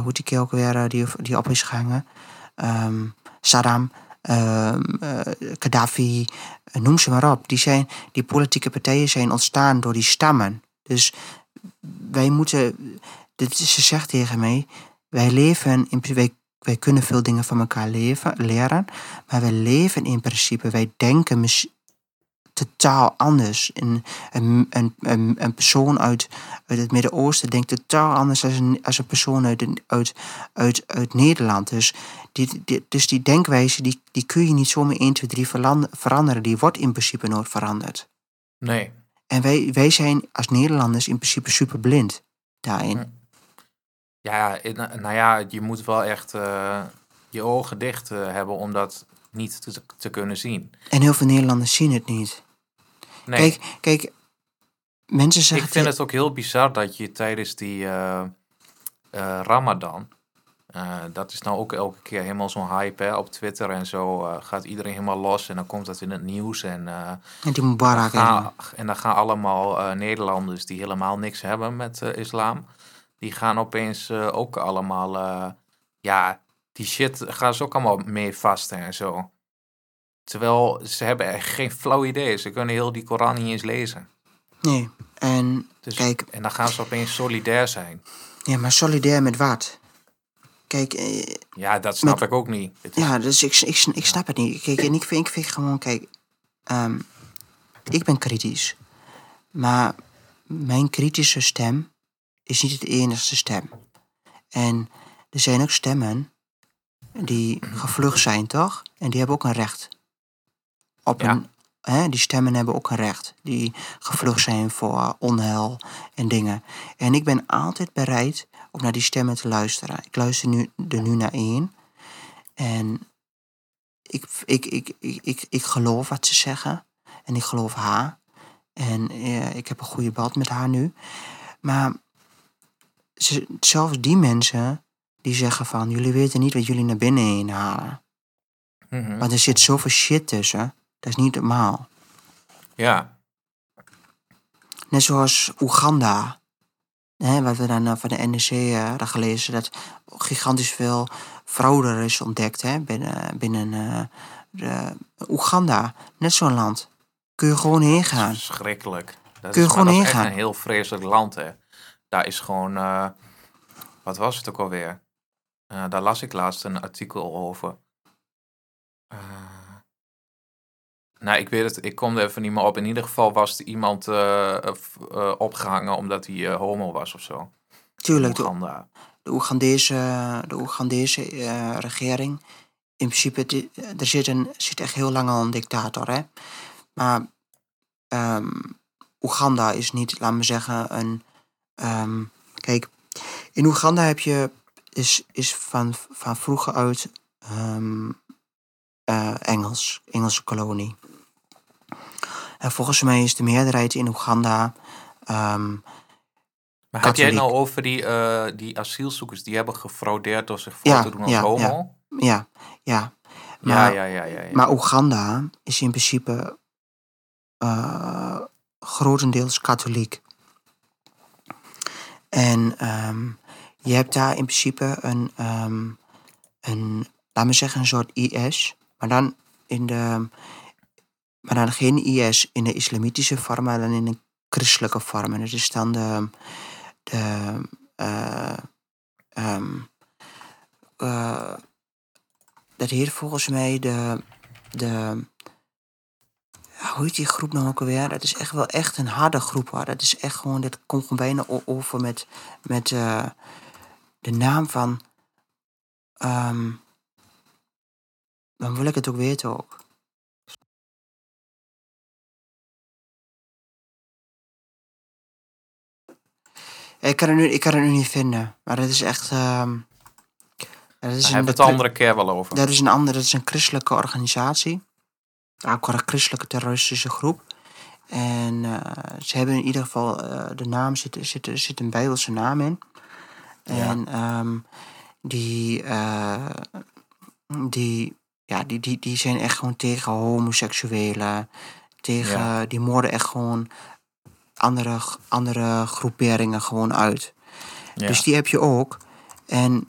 hoe die kerel ook weer die, die op is gehangen, Saddam. Gaddafi, noem ze maar op. Die, zijn, die politieke partijen zijn ontstaan door die stammen. Dus wij moeten, dit, ze zegt tegen mij, wij leven, in, wij, wij kunnen veel dingen van elkaar leven, leren, maar wij leven in principe, wij denken totaal anders. Een, een, een, een persoon uit, uit het Midden-Oosten denkt totaal anders als een, als een persoon uit, uit, uit, Nederland. Dus die, die, dus die denkwijze die, die kun je niet zomaar 1, 2, 3 veranderen. Die wordt in principe nooit veranderd. Nee. En wij, wij zijn als Nederlanders in principe super blind daarin. Ja, nou ja, je moet wel echt uh, je ogen dicht uh, hebben om dat niet te, te, kunnen zien. En heel veel Nederlanders zien het niet. Nee. Kijk, kijk, mensen zeggen... Ik vind het ook heel bizar dat je tijdens die uh, Ramadan uh, dat is nou ook elke keer helemaal zo'n hype hè? op Twitter en zo. Uh, gaat iedereen helemaal los en dan komt dat in het nieuws. En, uh, en die Mubarak. Gaan, en dan gaan allemaal Nederlanders die helemaal niks hebben met islam. Die gaan opeens ook allemaal, ja, die shit gaan ze ook allemaal mee vasten en zo. Terwijl ze hebben echt geen flauw idee. Ze kunnen heel die Koran niet eens lezen. Nee, en dus, kijk... En dan gaan ze opeens solidair zijn. Ja, maar solidair met wat? Kijk, eh, ja, dat snap ik ook niet. Ja, dus ik, ik, ik snap het niet. Kijk, en ik vind, ik vind gewoon, kijk, um, ik ben kritisch. Maar mijn kritische stem is niet het enigste stem. En er zijn ook stemmen die gevlucht zijn, toch? En die hebben ook een recht. Op ja. een, hè, die stemmen hebben ook een recht. Die gevlucht zijn voor onheil en dingen. En ik ben altijd bereid om naar die stemmen te luisteren. Ik luister nu, er nu naar één. En ik, ik, ik, ik, ik, ik geloof wat ze zeggen. En ik geloof haar. En eh, ik heb een goede band met haar nu. Maar ze, zelfs die mensen die zeggen van... jullie weten niet wat jullie naar binnen heen halen. Mm Want er zit zoveel shit tussen. Dat is niet normaal. Ja. Net zoals Oeganda hè, wat we dan van de NEC uh, hadden gelezen, dat gigantisch veel fraude is ontdekt hè, binnen, binnen uh, de Oeganda. Net zo'n land. Kun je gewoon heen gaan. Verschrikkelijk. Dat Kun je is, gewoon heen gaan. een heel vreselijk land. Hè. Daar is gewoon, uh, wat was het ook alweer? daar las ik laatst een artikel over. Nou, ik weet het, ik kom er even niet meer op. In ieder geval was er iemand uh, uh, opgehangen omdat hij uh, homo was of zo. Tuurlijk, de, de Oegandese, de Oegandese regering, in principe, er zit, een, zit echt heel lang al een dictator, hè. Maar um, Oeganda is niet, laat me zeggen, een... Um, kijk, in Oeganda heb je, is, is van, van vroeger uit um, Engels, Engelse kolonie. En volgens mij is de meerderheid in Oeganda. Um, maar heb jij het nou over die, uh, die asielzoekers die hebben gefraudeerd door zich voor ja, te doen als ja, homo? Ja, ja. ja. Maar, ja, ja, ja, ja, maar Oeganda is in principe uh, grotendeels katholiek. En um, je hebt daar in principe een, um, een, laat me zeggen, een soort IS, maar dan in de, maar dan geen IS in de islamitische vorm, maar dan in een christelijke vorm. En dat is dan de. de uh, um, uh, dat heet volgens mij de, de hoe heet die groep nou ook alweer? Dat is echt wel echt een harde groep hoor. Dat is echt gewoon, dat komt gewoon bijna over met, met eh, de naam van. ehm dan wil ik het ook weten ook. Ik kan het nu, ik kan het nu niet vinden, maar dat is echt. ehm dat is Daar een, hebben we het andere keer wel over. dat is een andere, dat is een christelijke organisatie. Ook een christelijke terroristische groep. En eh, ze hebben in ieder geval, eh, de naam zit, zit, er zit een Bijbelse naam in. En ehm, die, eh, die, ja, die, die, die zijn echt gewoon tegen homoseksuelen. Tegen, Ja. Die moorden echt gewoon andere, andere groeperingen gewoon uit. Ja. Dus die heb je ook. En,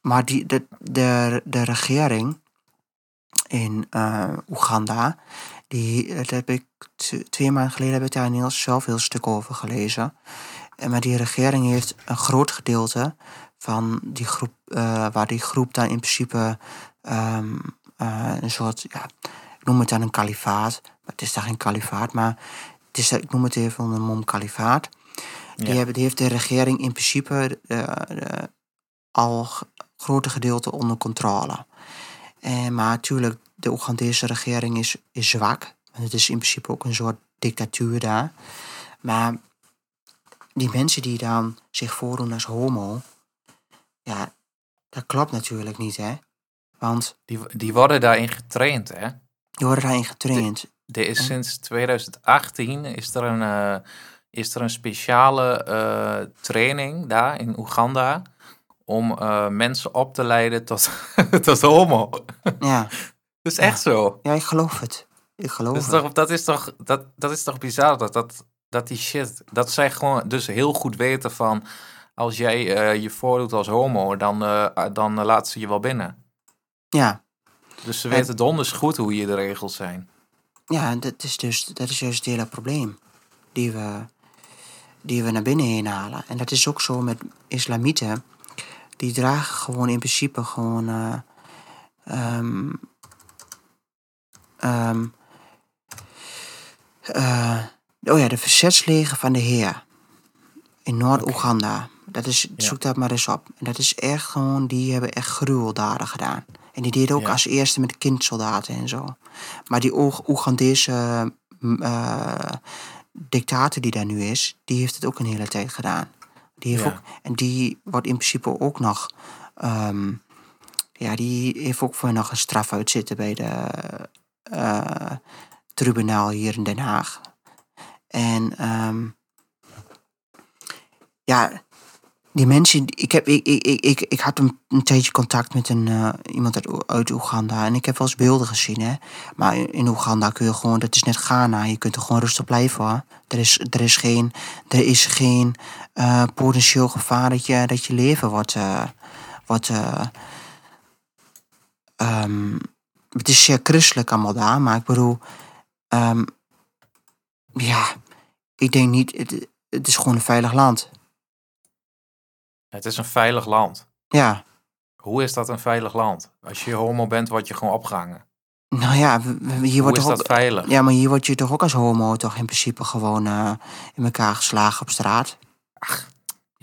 maar die, de, de, de regering in eh, Oeganda, die, dat heb ik twee maanden geleden heb ik daar een heel, zelf heel stuk over gelezen. En, maar die regering heeft een groot gedeelte van die groep, eh, waar die groep dan in principe ehm, eh, een soort, ja, ik noem het dan een kalifaat, maar het is daar geen kalifaat, maar het is, ik noem het even een mom kalifaat. Die, Ja. hebben, die heeft de regering in principe eh, eh, al grote gedeelte onder controle. En, maar natuurlijk, de Oegandese regering is, is zwak. Het is in principe ook een soort dictatuur daar. Maar die mensen die dan zich voordoen als homo, ja, dat klopt natuurlijk niet, hè? Want Die, die worden daarin getraind, hè? die worden daarin getraind. Er is sinds 2018 is er een, eh, is er een speciale eh, training daar in Oeganda om eh, mensen op te leiden tot, tot homo. Ja, Dat is echt zo. ja, ik geloof het. Ik geloof Dat is het. toch, dat is toch, dat, dat is toch bizar dat, dat, dat die shit, dat zij gewoon dus heel goed weten van als jij je voordoet als homo, dan, eh, dan laten ze je wel binnen. Ja, Dus ze En- weten donders goed hoe je de regels zijn. Ja dat, is dus, dat is juist het hele probleem die we, die we naar binnen heen halen. En dat is ook zo met islamieten. Die dragen gewoon in principe gewoon... ehm, eh, oh ja, de verzetsleger van de Heer. In Noord-Oeganda. Dat is, Ja. zoek dat maar eens op. En dat is echt gewoon, die hebben echt gruweldaden gedaan. En die deden ook Ja. als eerste met kindsoldaten en zo. Maar die Oeg- Oegandese mm, eh, dictator die daar nu is, die heeft het ook een hele tijd gedaan. Die heeft Ja. ook, en die wordt in principe ook nog, ehm, ja, die heeft ook voor nog een straf uitzitten bij de eh, tribunaal hier in Den Haag. En ehm, ja, die mensen, ik, heb, ik, ik, ik, ik, had een, een tijdje contact met een, eh, iemand uit, uit Oeganda. En ik heb wel eens beelden gezien, hè. Maar in, Oeganda kun je gewoon, dat is net Ghana. Je kunt er gewoon rustig blijven, hoor. Er is, er is geen, er is geen eh, potentieel gevaar dat je, dat je leven wordt... eh, wordt eh, ehm, het is zeer christelijk allemaal daar, maar ik bedoel... ehm, ja, ik denk niet... Het is gewoon een veilig land. Het is een veilig land. Ja, Hoe is dat een veilig land? Als je homo bent, word je gewoon opgehangen. nou ja, hier Hoe wordt is toch dat ook... veilig? Ja, maar hier word je toch ook als homo toch in principe gewoon eh, in elkaar geslagen op straat.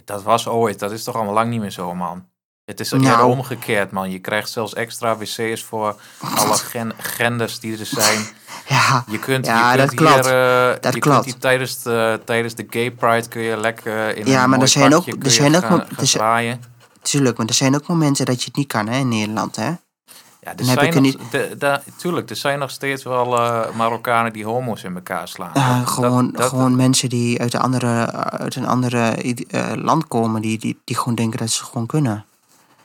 Dat was ooit. Dat is toch allemaal lang niet meer zo, man. Het is Nou. omgekeerd, man. Je krijgt zelfs extra wc's voor alle gen genders die er zijn. Ja, Je kunt, Ja, je dat kunt klopt. hier, eh, Dat je klopt. kunt hier tijdens de, tijdens de gay pride kun je lekker in Ja, een maar er zijn ook- er zijn ook gaan, gaan tuurlijk, maar er zijn ook momenten dat je het niet kan hè, in Nederland, hè. Ja, er Dan zijn nog, de, de- tuurlijk, er zijn nog steeds wel eh, Marokkanen die homo's in elkaar slaan. Dat- gewoon, dat- dat- gewoon mensen die uit, de andere, uit een andere eh, land komen, die, die, die gewoon denken dat ze gewoon kunnen.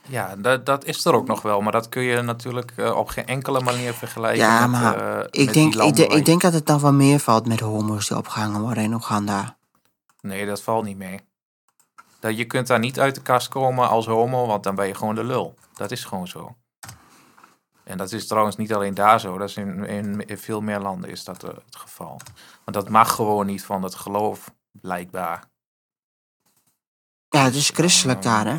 Ja, dat, dat is er ook nog wel, maar dat kun je natuurlijk eh, op geen enkele manier vergelijken Ja, met, maar eh, Ik denk, die ik, denk- ik dat het nog wel meer valt met homo's die opgehangen worden in Oeganda. Nee, dat valt niet mee. Dat, je kunt daar niet uit de kast komen als homo, want dan ben je gewoon de lul. Dat is gewoon zo. En dat is trouwens niet alleen daar zo, dat is in, in, in veel meer landen is dat eh, het geval. Want dat mag gewoon niet van het geloof, blijkbaar. Ja, het is christelijk daar, hè.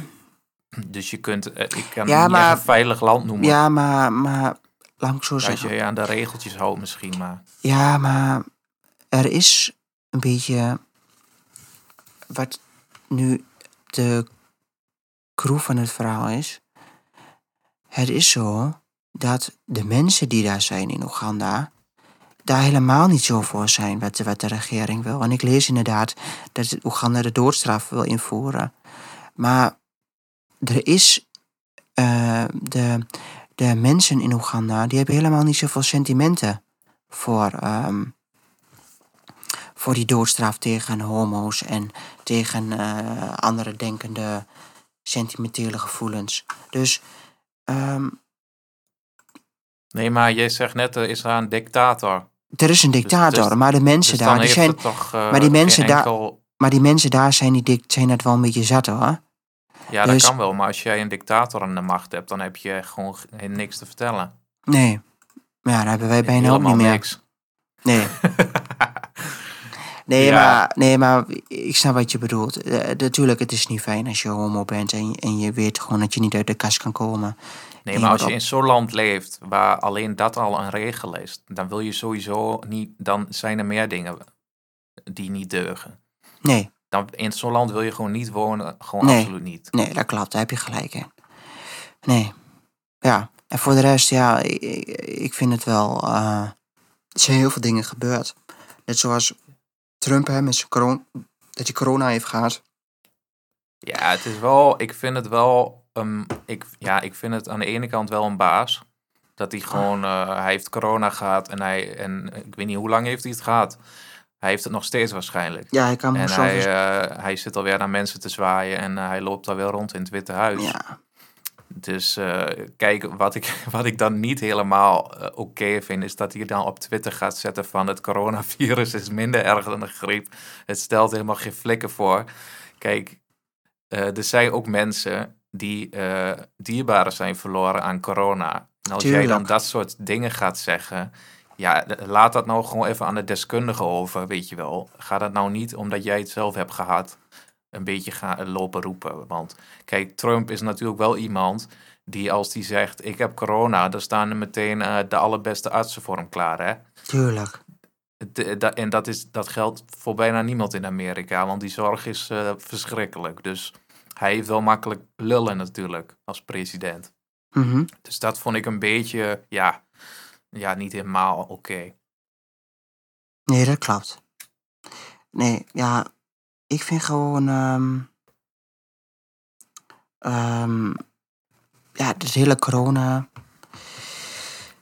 Dus je kunt, eh, ik kan Ja, het niet maar- een veilig land noemen. Ja, maar, maar laat ik zo Als zeggen. je je aan de regeltjes houdt misschien, maar... Ja, maar er is een beetje wat nu de crew van het verhaal is. Het is zo dat de mensen die daar zijn in Oeganda daar helemaal niet zo voor zijn wat, de- wat de regering wil. En ik lees inderdaad dat Oeganda de doodstraf wil invoeren. Maar er is eh, de, de mensen in Oeganda die hebben helemaal niet zoveel sentimenten voor, ehm, voor die doodstraf tegen homo's en tegen eh, andere denkende sentimentele gevoelens. Dus ehm, Nee, maar jij zegt net, er is daar een dictator. er is een Dus- dictator, dus- maar de mensen dus daar, die zijn, toch eh, maar die mensen daar- enkel... maar die mensen daar zijn, die zijn het wel een beetje zat hoor. Ja, dus- dat kan wel, maar als jij een dictator aan de macht hebt, dan heb je gewoon niks te vertellen. Nee, maar ja, daar hebben wij bijna ook Helemaal niet meer. niks. Nee. Nee, Ja. maar, nee, maar ik snap wat je bedoelt. Eh, natuurlijk, het is niet fijn als je homo bent en, en je weet gewoon dat je niet uit de kast kan komen. Nee, maar als je in zo'n land leeft waar alleen dat al een regel is, dan wil je sowieso niet, dan zijn er meer dingen die niet deugen. Nee, Dan, in zo'n land wil je gewoon niet wonen, gewoon Nee. absoluut niet. nee, dat klopt. Daar heb je gelijk in. Nee. Ja, en voor de rest, ja, ik, vind het wel... eh, er zijn heel veel dingen gebeurd. Net zoals Trump hè, met zijn corona, dat hij corona heeft gehad. Ja, het is wel, ik vind het wel, um, ik, ja, ik vind het aan de ene kant wel een baas. Dat hij gewoon, eh, hij heeft corona gehad en hij, en ik weet niet hoe lang heeft hij het gehad. Hij heeft het nog steeds waarschijnlijk. Ja, hij kan En hij, eh, hij zit alweer naar mensen te zwaaien en eh, hij loopt alweer rond in het Witte Huis. ja, Dus eh, kijk, wat ik, wat ik dan niet helemaal oké vind, is dat hij dan op Twitter gaat zetten van het coronavirus is minder erg dan de griep. Het stelt helemaal geen flikken voor. Kijk, er zijn ook mensen die dierbaren zijn verloren aan corona. En als jij dan dat soort dingen gaat zeggen, ja, laat dat nou gewoon even aan de deskundige over, weet je wel. Ga dat nou niet omdat jij het zelf hebt gehad, een beetje gaan lopen roepen. Want kijk, Trump is natuurlijk wel iemand die als die zegt, ik heb corona, dan staan er meteen eh, de allerbeste artsen voor hem klaar, hè. tuurlijk. De- da- en dat, is, dat geldt voor bijna niemand in Amerika, want die zorg is eh, verschrikkelijk. Dus hij heeft wel makkelijk lullen natuurlijk als president. Mhm. Dus dat vond ik een beetje, ja, ja niet helemaal oké. Nee, dat klopt. Nee, ja, ik vind gewoon. ehm, ja, het hele corona.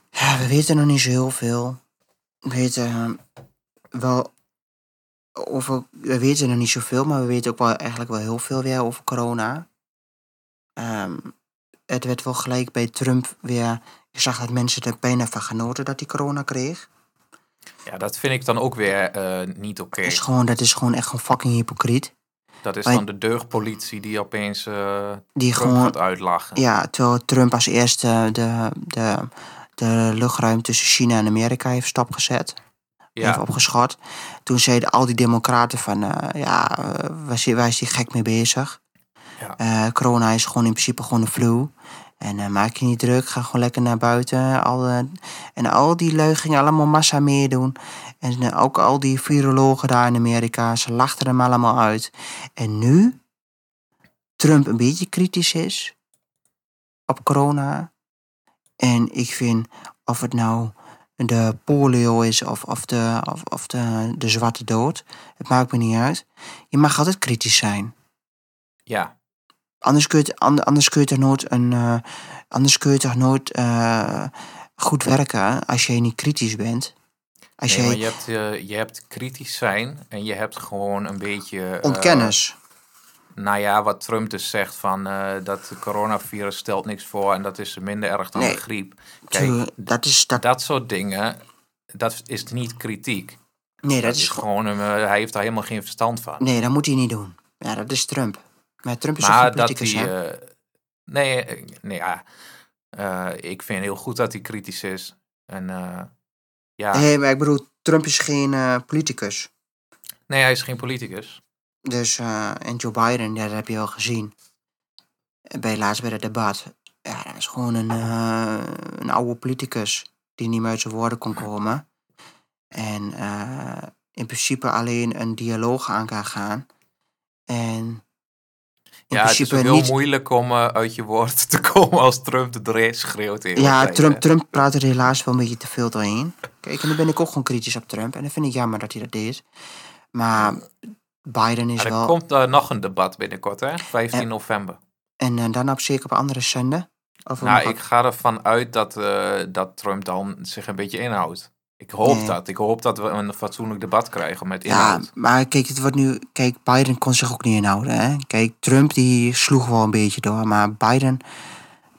Ja, we weten nog niet zo heel veel. We weten ehm, wel over. We weten nog niet zoveel, maar we weten ook wel eigenlijk wel heel veel weer over corona. Het werd wel gelijk bij Trump weer. Ik zag dat mensen er bijna van genoten dat hij corona kreeg. Ja, dat vind ik dan ook weer eh, niet oké. Dat is gewoon, dat is gewoon echt gewoon fucking hypocriet. Dat is maar- dan de deugdpolitie die opeens eh Die Trump gewoon, gaat uitlachen. ja, terwijl Trump als eerste de, de, de luchtruim tussen China en Amerika heeft stopgezet. Heeft ja. opgeschot. Toen zeiden al die democraten van, eh, ja, waar is, waar is die gek mee bezig? Ja. Corona is gewoon in principe gewoon een flu. En eh, maak je niet druk, ga gewoon lekker naar buiten. Al, eh, en al die lui gingen allemaal massa meedoen. En eh, ook al die virologen daar in Amerika, ze lachten hem allemaal uit. En nu Trump een beetje kritisch is op corona. En ik vind of het nou de polio is of, of, de, of, of de, de zwarte dood, het maakt me niet uit. Je mag altijd kritisch zijn. ja, Anders kun je, anders kun je toch nooit, een, eh, anders kun je toch nooit eh, goed werken als je niet kritisch bent. Als Nee, jij je hebt, eh, je hebt kritisch zijn en je hebt gewoon een beetje... ontkennis. nou ja, wat Trump dus zegt van dat het coronavirus stelt niks voor en dat is minder erg dan Nee. de griep. Kijk, Tuurlijk, dat is dat. dat soort dingen, dat is niet kritiek. nee, Dat, dat is is gewoon. een, hij heeft daar helemaal geen verstand van. Nee, dat moet hij niet doen. Ja, dat is Trump. Maar Trump is maar dat politicus, hij... hè? eh, nee, eh, nee, ja. Eh, ik vind heel goed dat hij kritisch is. En ja, Nee, maar ik bedoel, Trump is geen politicus. nee, hij is geen politicus. Dus, en Joe Biden, ja, dat heb je wel gezien. bij laatst bij het debat. Ja, dat is gewoon een, een oude politicus die niet meer uit zijn woorden kon komen. En in principe alleen een dialoog aan kan gaan. En ja, het is heel niet. moeilijk om eh, uit je woord te komen als Trump de schreeuwt. Ja, tijd, Trump, hè. Trump praat er helaas wel een beetje te veel doorheen. Kijk, en dan ben ik ook gewoon kritisch op Trump. En dan vind ik jammer dat hij dat deed. Maar Biden is er wel. komt eh, nog een debat binnenkort, hè? 15 Ja. november. En eh, dan op zeker op andere zender. Of Nou, ik ga ervan uit dat, dat Trump dan zich een beetje inhoudt. Ik hoop Nee. dat. Ik hoop dat we een fatsoenlijk debat krijgen met Ja, inhoud. maar kijk, het wordt nu. Kijk, Biden kon zich ook niet inhouden. Hè? Kijk, Trump die sloeg wel een beetje door. Maar Biden,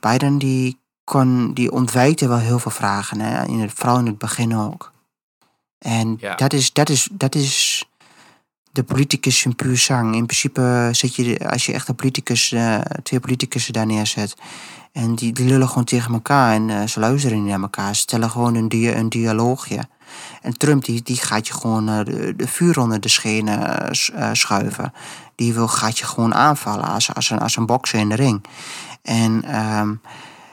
Biden die, kon, die ontwijkte wel heel veel vragen. Hè? In het, vooral in het begin ook. En Ja. dat, is, dat, is, dat is de politicus in puur zang. In principe zet je, als je echt een politicus, eh, twee politicussen daar neerzet. En die, die lullen gewoon tegen elkaar en eh, ze luisteren niet naar elkaar. Ze stellen gewoon een, dia een dialoogje. En Trump die, die gaat je gewoon eh, de, de vuur onder de schenen eh, schuiven. Die wil, gaat je gewoon aanvallen als, als, een, als een bokser in de ring. En, ehm,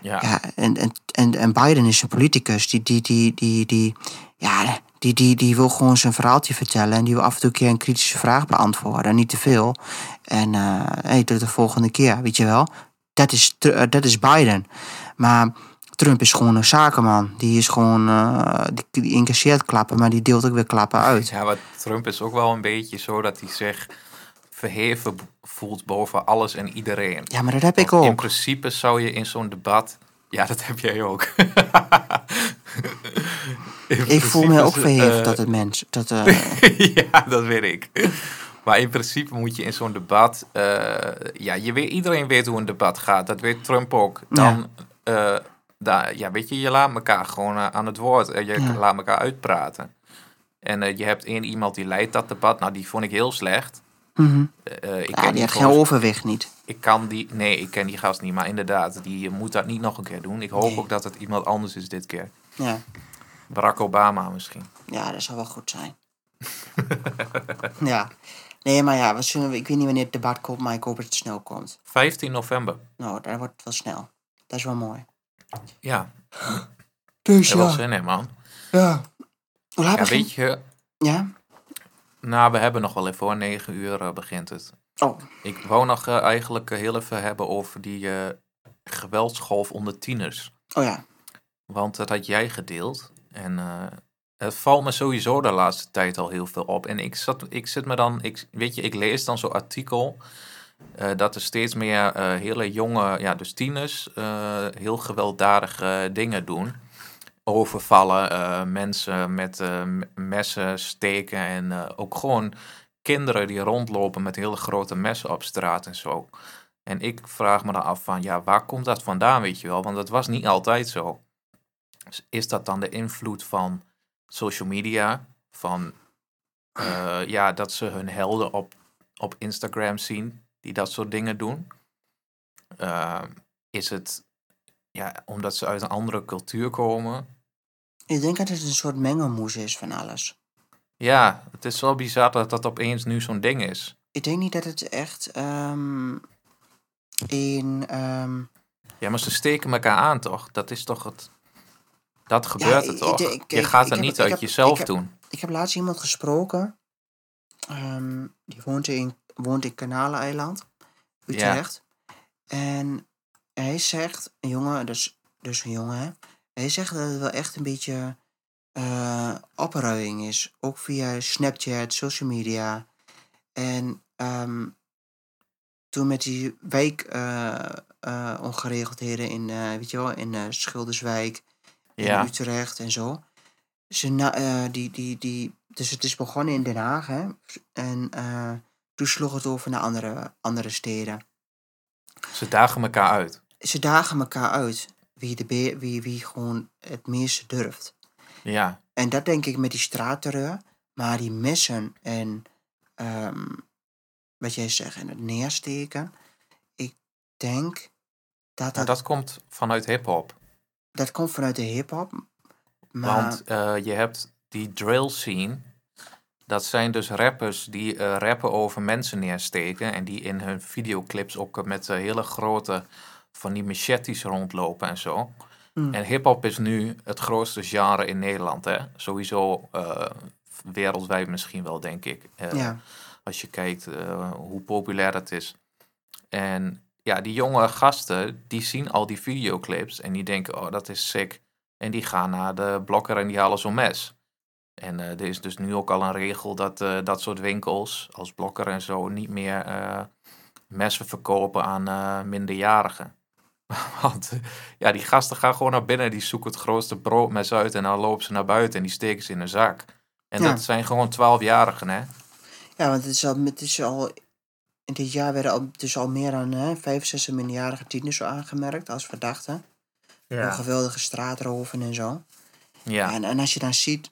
Ja. ja, en, en, en, en Biden is een politicus die, die, die, die, die, ja, die, die, die wil gewoon zijn verhaaltje vertellen. En die wil af en toe een keer een kritische vraag beantwoorden. Niet te veel. En hey, tot de volgende keer, weet je wel. Dat is, eh, dat is Biden. Maar Trump is gewoon een zakenman. Die is gewoon, eh, die, die incasseert klappen, maar die deelt ook weer klappen uit. Ja, maar Trump is ook wel een beetje zo dat hij zich verheven voelt boven alles en iedereen. Ja, maar dat heb ik Want In ook. principe zou je in zo'n debat... Ja, dat heb jij ook. Ik voel me ook verheven eh, dat het mens. Dat, ja, dat weet ik. Maar in principe moet je in zo'n debat... eh, ja, je weet, iedereen weet hoe een debat gaat. Dat weet Trump ook. Dan, eh, da- ja, weet je, je laat elkaar gewoon eh, aan het woord. Eh, je Ja. laat elkaar uitpraten. En eh, je hebt één iemand die leidt dat debat. Nou, die vond ik heel slecht. mhm. Eh, ik, ja, ken die had geen overwicht niet. ik kan die... Nee, ik ken die gast niet. Maar inderdaad, die moet dat niet nog een keer doen. Ik hoop Nee. ook dat het iemand anders is dit keer. Ja. Barack Obama misschien. Ja, dat zou wel goed zijn. ja. Nee, maar ja, we zullen, ik weet niet wanneer het debat komt, maar ik hoop dat het snel komt. 15 november. Nou, dat wordt wel snel. Dat is wel mooi. Ja, Dus er was zin in, man. ja. Hoe laat Ja, weet je... Ja? Nou, we hebben nog wel even hoor. 9 uur eh, begint het. Oh, Ik wou nog eh, eigenlijk eh, heel even hebben over die eh, geweldsgolf onder tieners. oh ja. Want dat had jij gedeeld. En eh, het valt me sowieso de laatste tijd al heel veel op. En ik, zat, ik zit me dan, ik, weet je, ik lees dan zo'n artikel. eh, dat er steeds meer eh, hele jonge, ja, dus tieners, eh, heel gewelddadige dingen doen. Overvallen, mensen met messen steken en ook gewoon kinderen die rondlopen met hele grote messen op straat en zo. En ik vraag me dan af van, ja, waar komt dat vandaan, weet je wel? Want dat was niet altijd zo. Is dat dan de invloed van social media? Van, eh, ja, dat ze hun helden op, op Instagram zien die dat soort dingen doen? Eh, is het, ja, omdat ze uit een andere cultuur komen? Ik denk dat het een soort mengelmoes is van alles. Ja, het is wel bizar dat dat opeens nu zo'n ding is. Ik denk niet dat het echt ehm in... ehm, Ja, maar ze steken elkaar aan, toch? Dat is toch het... Dat gebeurt er toch? ik- je gaat het heb- niet uit heb- jezelf heb- doen. Ik heb laatst iemand gesproken. Ehm, die woont in, woont in Kanaleiland, Utrecht. En hij zegt, een jongen, dus, dus een jongen, hè. Hij zegt dat het wel echt een beetje eh opruiing is. Ook via Snapchat, social media. En ehm, toen met die wijkongeregeldheden in, eh, weet je wel, in Schilderswijk, Ja. in Utrecht en zo. Ze eh, die, die, die, dus het is begonnen in Den Haag, hè. En eh, toen sloeg het over naar andere, andere steden. Ze dagen elkaar uit. Ze dagen elkaar uit wie, de be- wie, wie gewoon het meeste durft. Ja. En dat denk ik met die straatterreur. Maar die messen en ehm, wat jij zegt, en het neersteken. Ik denk dat Maar dat, dat komt vanuit hip-hop. Dat komt vanuit de hip-hop. Maar Want eh, je hebt die drill scene. Dat zijn dus rappers die eh, rappen over mensen neersteken. En die in hun videoclips ook met eh, hele grote van die machetes rondlopen en zo. Hmm. En hip-hop is nu het grootste genre in Nederland. Hè? Sowieso wereldwijd misschien wel, denk ik. Ja. Als je kijkt hoe populair het is. En ja, die jonge gasten, die zien al die videoclips en die denken, oh, dat is sick. En die gaan naar de blokker en die halen zo'n mes. En eh, er is dus nu ook al een regel dat eh, dat soort winkels, als blokker en zo, niet meer eh, messen verkopen aan minderjarigen. Want ja, die gasten gaan gewoon naar binnen, die zoeken het grootste broodmes uit en dan lopen ze naar buiten en die steken ze in een zak. En Ja. dat zijn gewoon twaalfjarigen, hè? Ja, want het is al, het is al in dit jaar werden al, dus al meer dan hè, 65 minderjarige tieners zo aangemerkt als verdachten. Voor geweldige straatroven en zo. Ja, En, en als je dan ziet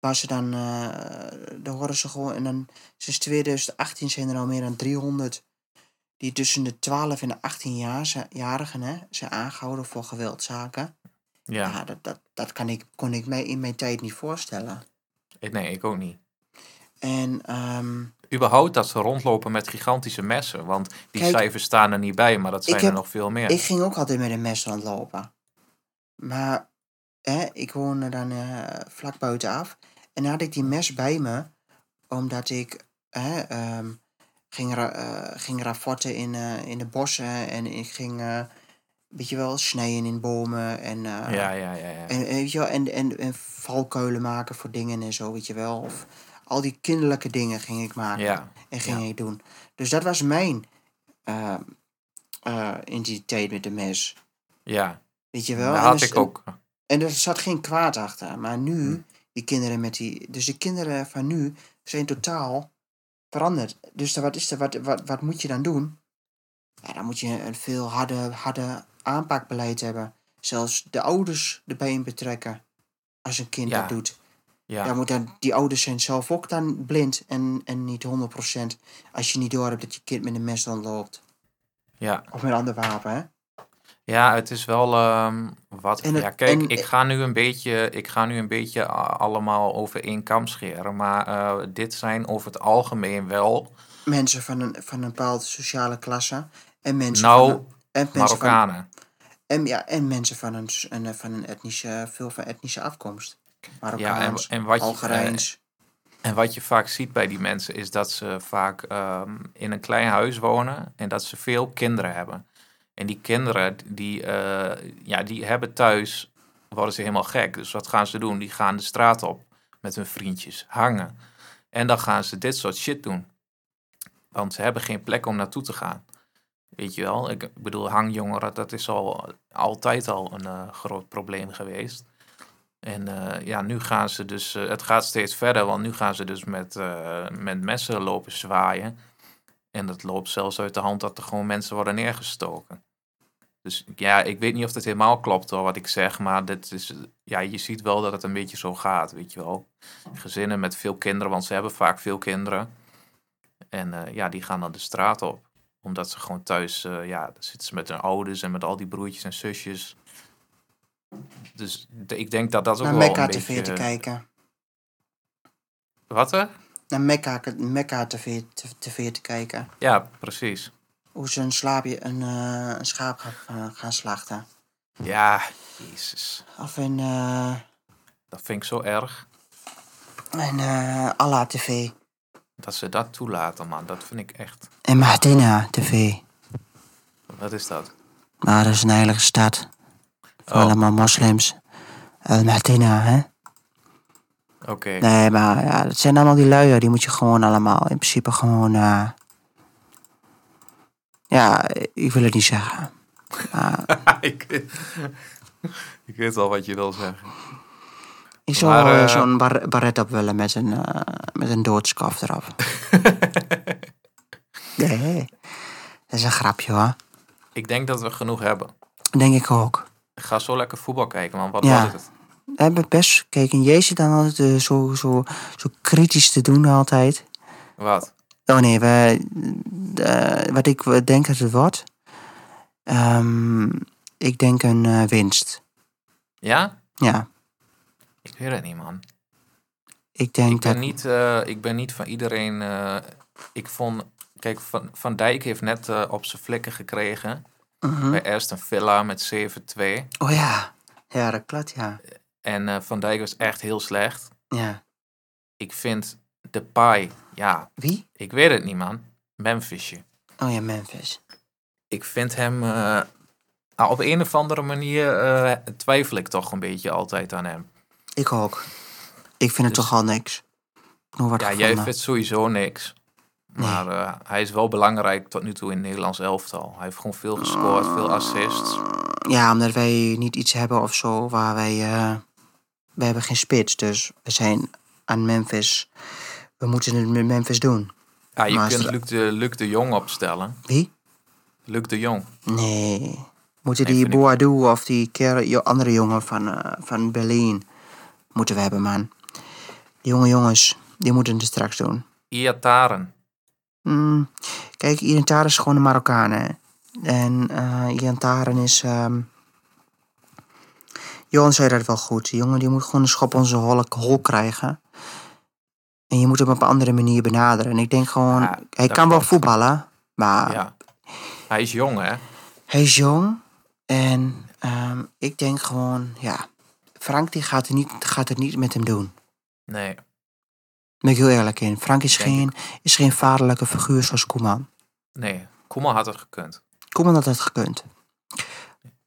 waar ze dan, eh dan horen ze gewoon, en dan sinds 2018 zijn er al meer dan 300 die tussen de 12 en de 18-jarigen hè, zijn aangehouden voor geweldzaken. Ja, ja. dat, dat, dat kan ik, kon ik mij in mijn tijd niet voorstellen. Nee, ik ook niet. En ehm, überhaupt dat ze rondlopen met gigantische messen. Want die Kijk, cijfers staan er niet bij, maar dat zijn heb- er nog veel meer. Ik ging ook altijd met een mes rondlopen. Maar hè, ik woonde dan eh, vlak buitenaf. En dan had ik die mes bij me, omdat ik hè, ehm, ging, ra eh, ging raffotten in, eh, in de bossen. En ik ging, weet je wel, snijden in bomen. En, ja, ja, ja. ja. en, en, weet je wel, en, en, en valkuilen maken voor dingen en zo, weet je wel. Of al die kinderlijke dingen ging ik maken ja. en ging Ja. ik doen. Dus dat was mijn eh, eh, identiteit met de mes. ja. Weet je wel? dat had er ik ook. En er zat geen kwaad achter. Maar nu, Hm. die kinderen met die. Dus de kinderen van nu zijn totaal veranderd. Dus wat, is er, wat, wat, wat moet je dan doen? Ja, dan moet je een veel harder, harder aanpakbeleid hebben. Zelfs de ouders erbij in betrekken. Als een kind Ja. dat doet. Ja, Ja, moet dan, die ouders zijn zelf ook dan blind en, en niet 100%. Als je niet door hebt dat je kind met een mes dan loopt. ja. Of met een ander wapen, hè? ja, het is wel ehm, wat. En het- ja, kijk, en- ik ga nu een beetje, ik ga nu een beetje allemaal over één kam scheren. Maar eh, dit zijn over het algemeen wel Mensen van een, van een bepaalde sociale klasse. En mensen Nou, van een, en van, Marokkanen. en, ja, en mensen van een, van een etnische, veel van etnische afkomst. Ja, en, en wat je, eh. En wat je vaak ziet bij die mensen is dat ze vaak ehm, in een klein huis wonen en dat ze veel kinderen hebben. En die kinderen, die, eh, ja, die hebben thuis, worden ze helemaal gek. Dus wat gaan ze doen? Die gaan de straat op met hun vriendjes, hangen. En dan gaan ze dit soort shit doen. Want ze hebben geen plek om naartoe te gaan. Weet je wel? Ik bedoel, hangjongeren, dat is al altijd al een eh, groot probleem geweest. En eh, ja, nu gaan ze dus, eh, het gaat steeds verder, want nu gaan ze dus met, eh, met messen lopen zwaaien. En dat loopt zelfs uit de hand dat er gewoon mensen worden neergestoken. Dus ja, ik weet niet of het helemaal klopt hoor, wat ik zeg, maar dit is, ja, je ziet wel dat het een beetje zo gaat, weet je wel. Gezinnen met veel kinderen, want ze hebben vaak veel kinderen. En ja, die gaan dan de straat op. Omdat ze gewoon thuis, ja, zitten met hun ouders en met al die broertjes en zusjes. Dus de- ik denk dat dat ook Naar wel Mekka een TV beetje... te kijken. Wat er? Naar Mekka, Mekka TV, TV te kijken. Ja, precies. Hoe ze een, slaapje, een, eh, een schaap gaan, gaan slachten. Ja, jezus. Of in, eh Dat vind ik zo erg. in eh, Allah TV. Dat ze dat toelaten, man. Dat vind ik echt... En Mahdina TV. Wat is dat? Maar dat is een heilige stad. Oh. allemaal moslims. El Mahdina, hè? Oké. Nee, maar ja, dat zijn allemaal die luier. Die moet je gewoon allemaal in principe gewoon... eh, ja, ik wil het niet zeggen. Maar ik, ik weet al wat je wil zeggen. ik zou Maar, eh, eh, zo'n bar baret op willen met een, eh, met een doodskaf erop. nee, dat is een grapje hoor. ik denk dat we genoeg hebben. Denk ik ook. Ga zo lekker voetbal kijken, man. Wat Ja. was het? We hebben best gekeken. Jij zit dan altijd eh, zo, zo, zo kritisch te doen altijd. Wat? Oh nee, we, eh, wat ik denk dat het wordt. Ehm, ik denk een eh, winst. Ja? Ja. Ik weet het niet, man. Ik denk Ik ben dat... niet, ik ben niet van iedereen. ik vond. Kijk, Van, van Dijk heeft net op zijn flikken gekregen. Mhm. Bij Aston Villa met 7-2. Oh ja. Ja, dat klopt, ja. En eh, Van Dijk was echt heel slecht. Ja. Ik vind Depay, ja, Wie? ik weet het niet, man. Memphisje. Oh ja, Memphis. Ik vind hem. ah, op een of andere manier eh, twijfel ik toch een beetje altijd aan hem. Ik ook. Ik vind het Dus- toch al niks. Ja, jij vindt sowieso niks. Maar eh, hij is wel belangrijk tot nu toe in het Nederlands elftal. Hij heeft gewoon veel gescoord, veel assists. Ja, omdat wij niet iets hebben of zo waar wij... eh we hebben geen spits, dus we zijn aan Memphis... We moeten het met Memphis doen. Ja, je Maar kunt Luc de, Luc de Jong opstellen. Wie? Luc de Jong. Nee. Moeten Nee, die ik- Boadu of die kerel, andere jongen van, eh, van Berlin... Moeten we hebben, man. Die jonge jongens, die moeten het straks doen. Iataren. Mm, kijk, Ian Taren is gewoon een Marokkaan, hè. En eh Ian Taren is... ehm Johan zei dat wel goed. Die jongen die moet gewoon een schop onze hol, hol krijgen. En je moet hem op een andere manier benaderen. En ik denk gewoon... Ja, hij kan wel voetballen, maar Ja. Hij is jong, hè? hij is jong. En ehm, ik denk gewoon, ja... Frank die gaat, er niet, gaat het niet met hem doen. Nee. Ben ik heel eerlijk in. Frank is Denk geen, is geen vaderlijke figuur zoals Koeman. Nee. Koeman had het gekund. Koeman had het gekund.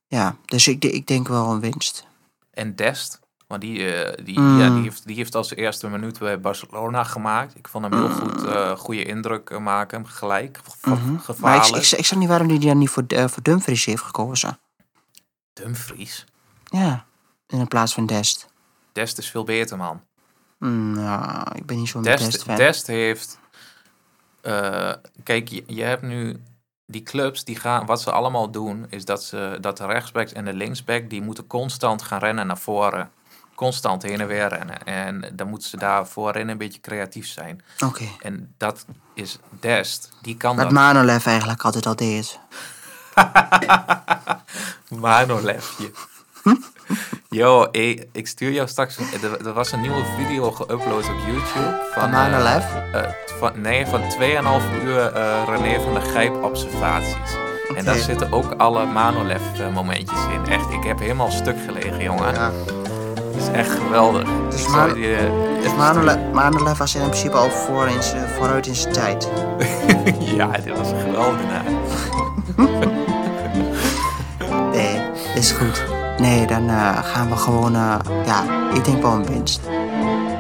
Ja, dus ik, ik denk wel een winst. En Dest. Want die, eh, die, Mm. ja, die, heeft, die heeft als eerste minuut bij Barcelona gemaakt. Ik vond hem heel goed, eh goede indruk eh, maken. Gelijk, ge- Mhm. Maar ik, ik, ik snap niet waarom hij dan niet voor, voor Dumfries heeft gekozen. Dumfries. Ja, in plaats van Dest. Dest is veel beter, man. Nou, ik ben niet zo'n Dest, Dest, fan. Dest heeft. eh, kijk, je, je hebt nu die clubs die gaan. Wat ze allemaal doen, is dat ze dat de rechtsback en de linksback die moeten constant gaan rennen naar voren. Constant heen en weer rennen. En dan moeten ze daar voorin een beetje creatief zijn. Oké. En dat is Dest. Die kan Wat dat. Manolev eigenlijk altijd al deed. Manolefje. Yo, ik stuur jou straks. Er, er was een nieuwe video geüpload op YouTube. Van eh, Manolev? eh, van, nee, van 2,5 uur eh René van der Grijp observaties. En daar zitten ook alle Manolev eh, momentjes in. Echt, ik heb helemaal stuk gelegen, jongen. Ja. Het is echt geweldig. Dus Man- die, eh, Dus Manolev, Manolev was in principe al voor in vooruit in zijn tijd. ja, dit was een geweldenaar. Nee, is goed. Nee, dan eh, gaan we gewoon... eh, ja, ik denk wel een winst.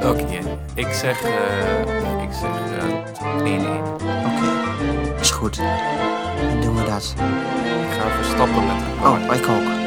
Oké, ik zeg, eh, ik zeg eh, 1-1. Oké, is goed. Dan doen we dat. Ik ga even stoppen met het Oh, ik ook.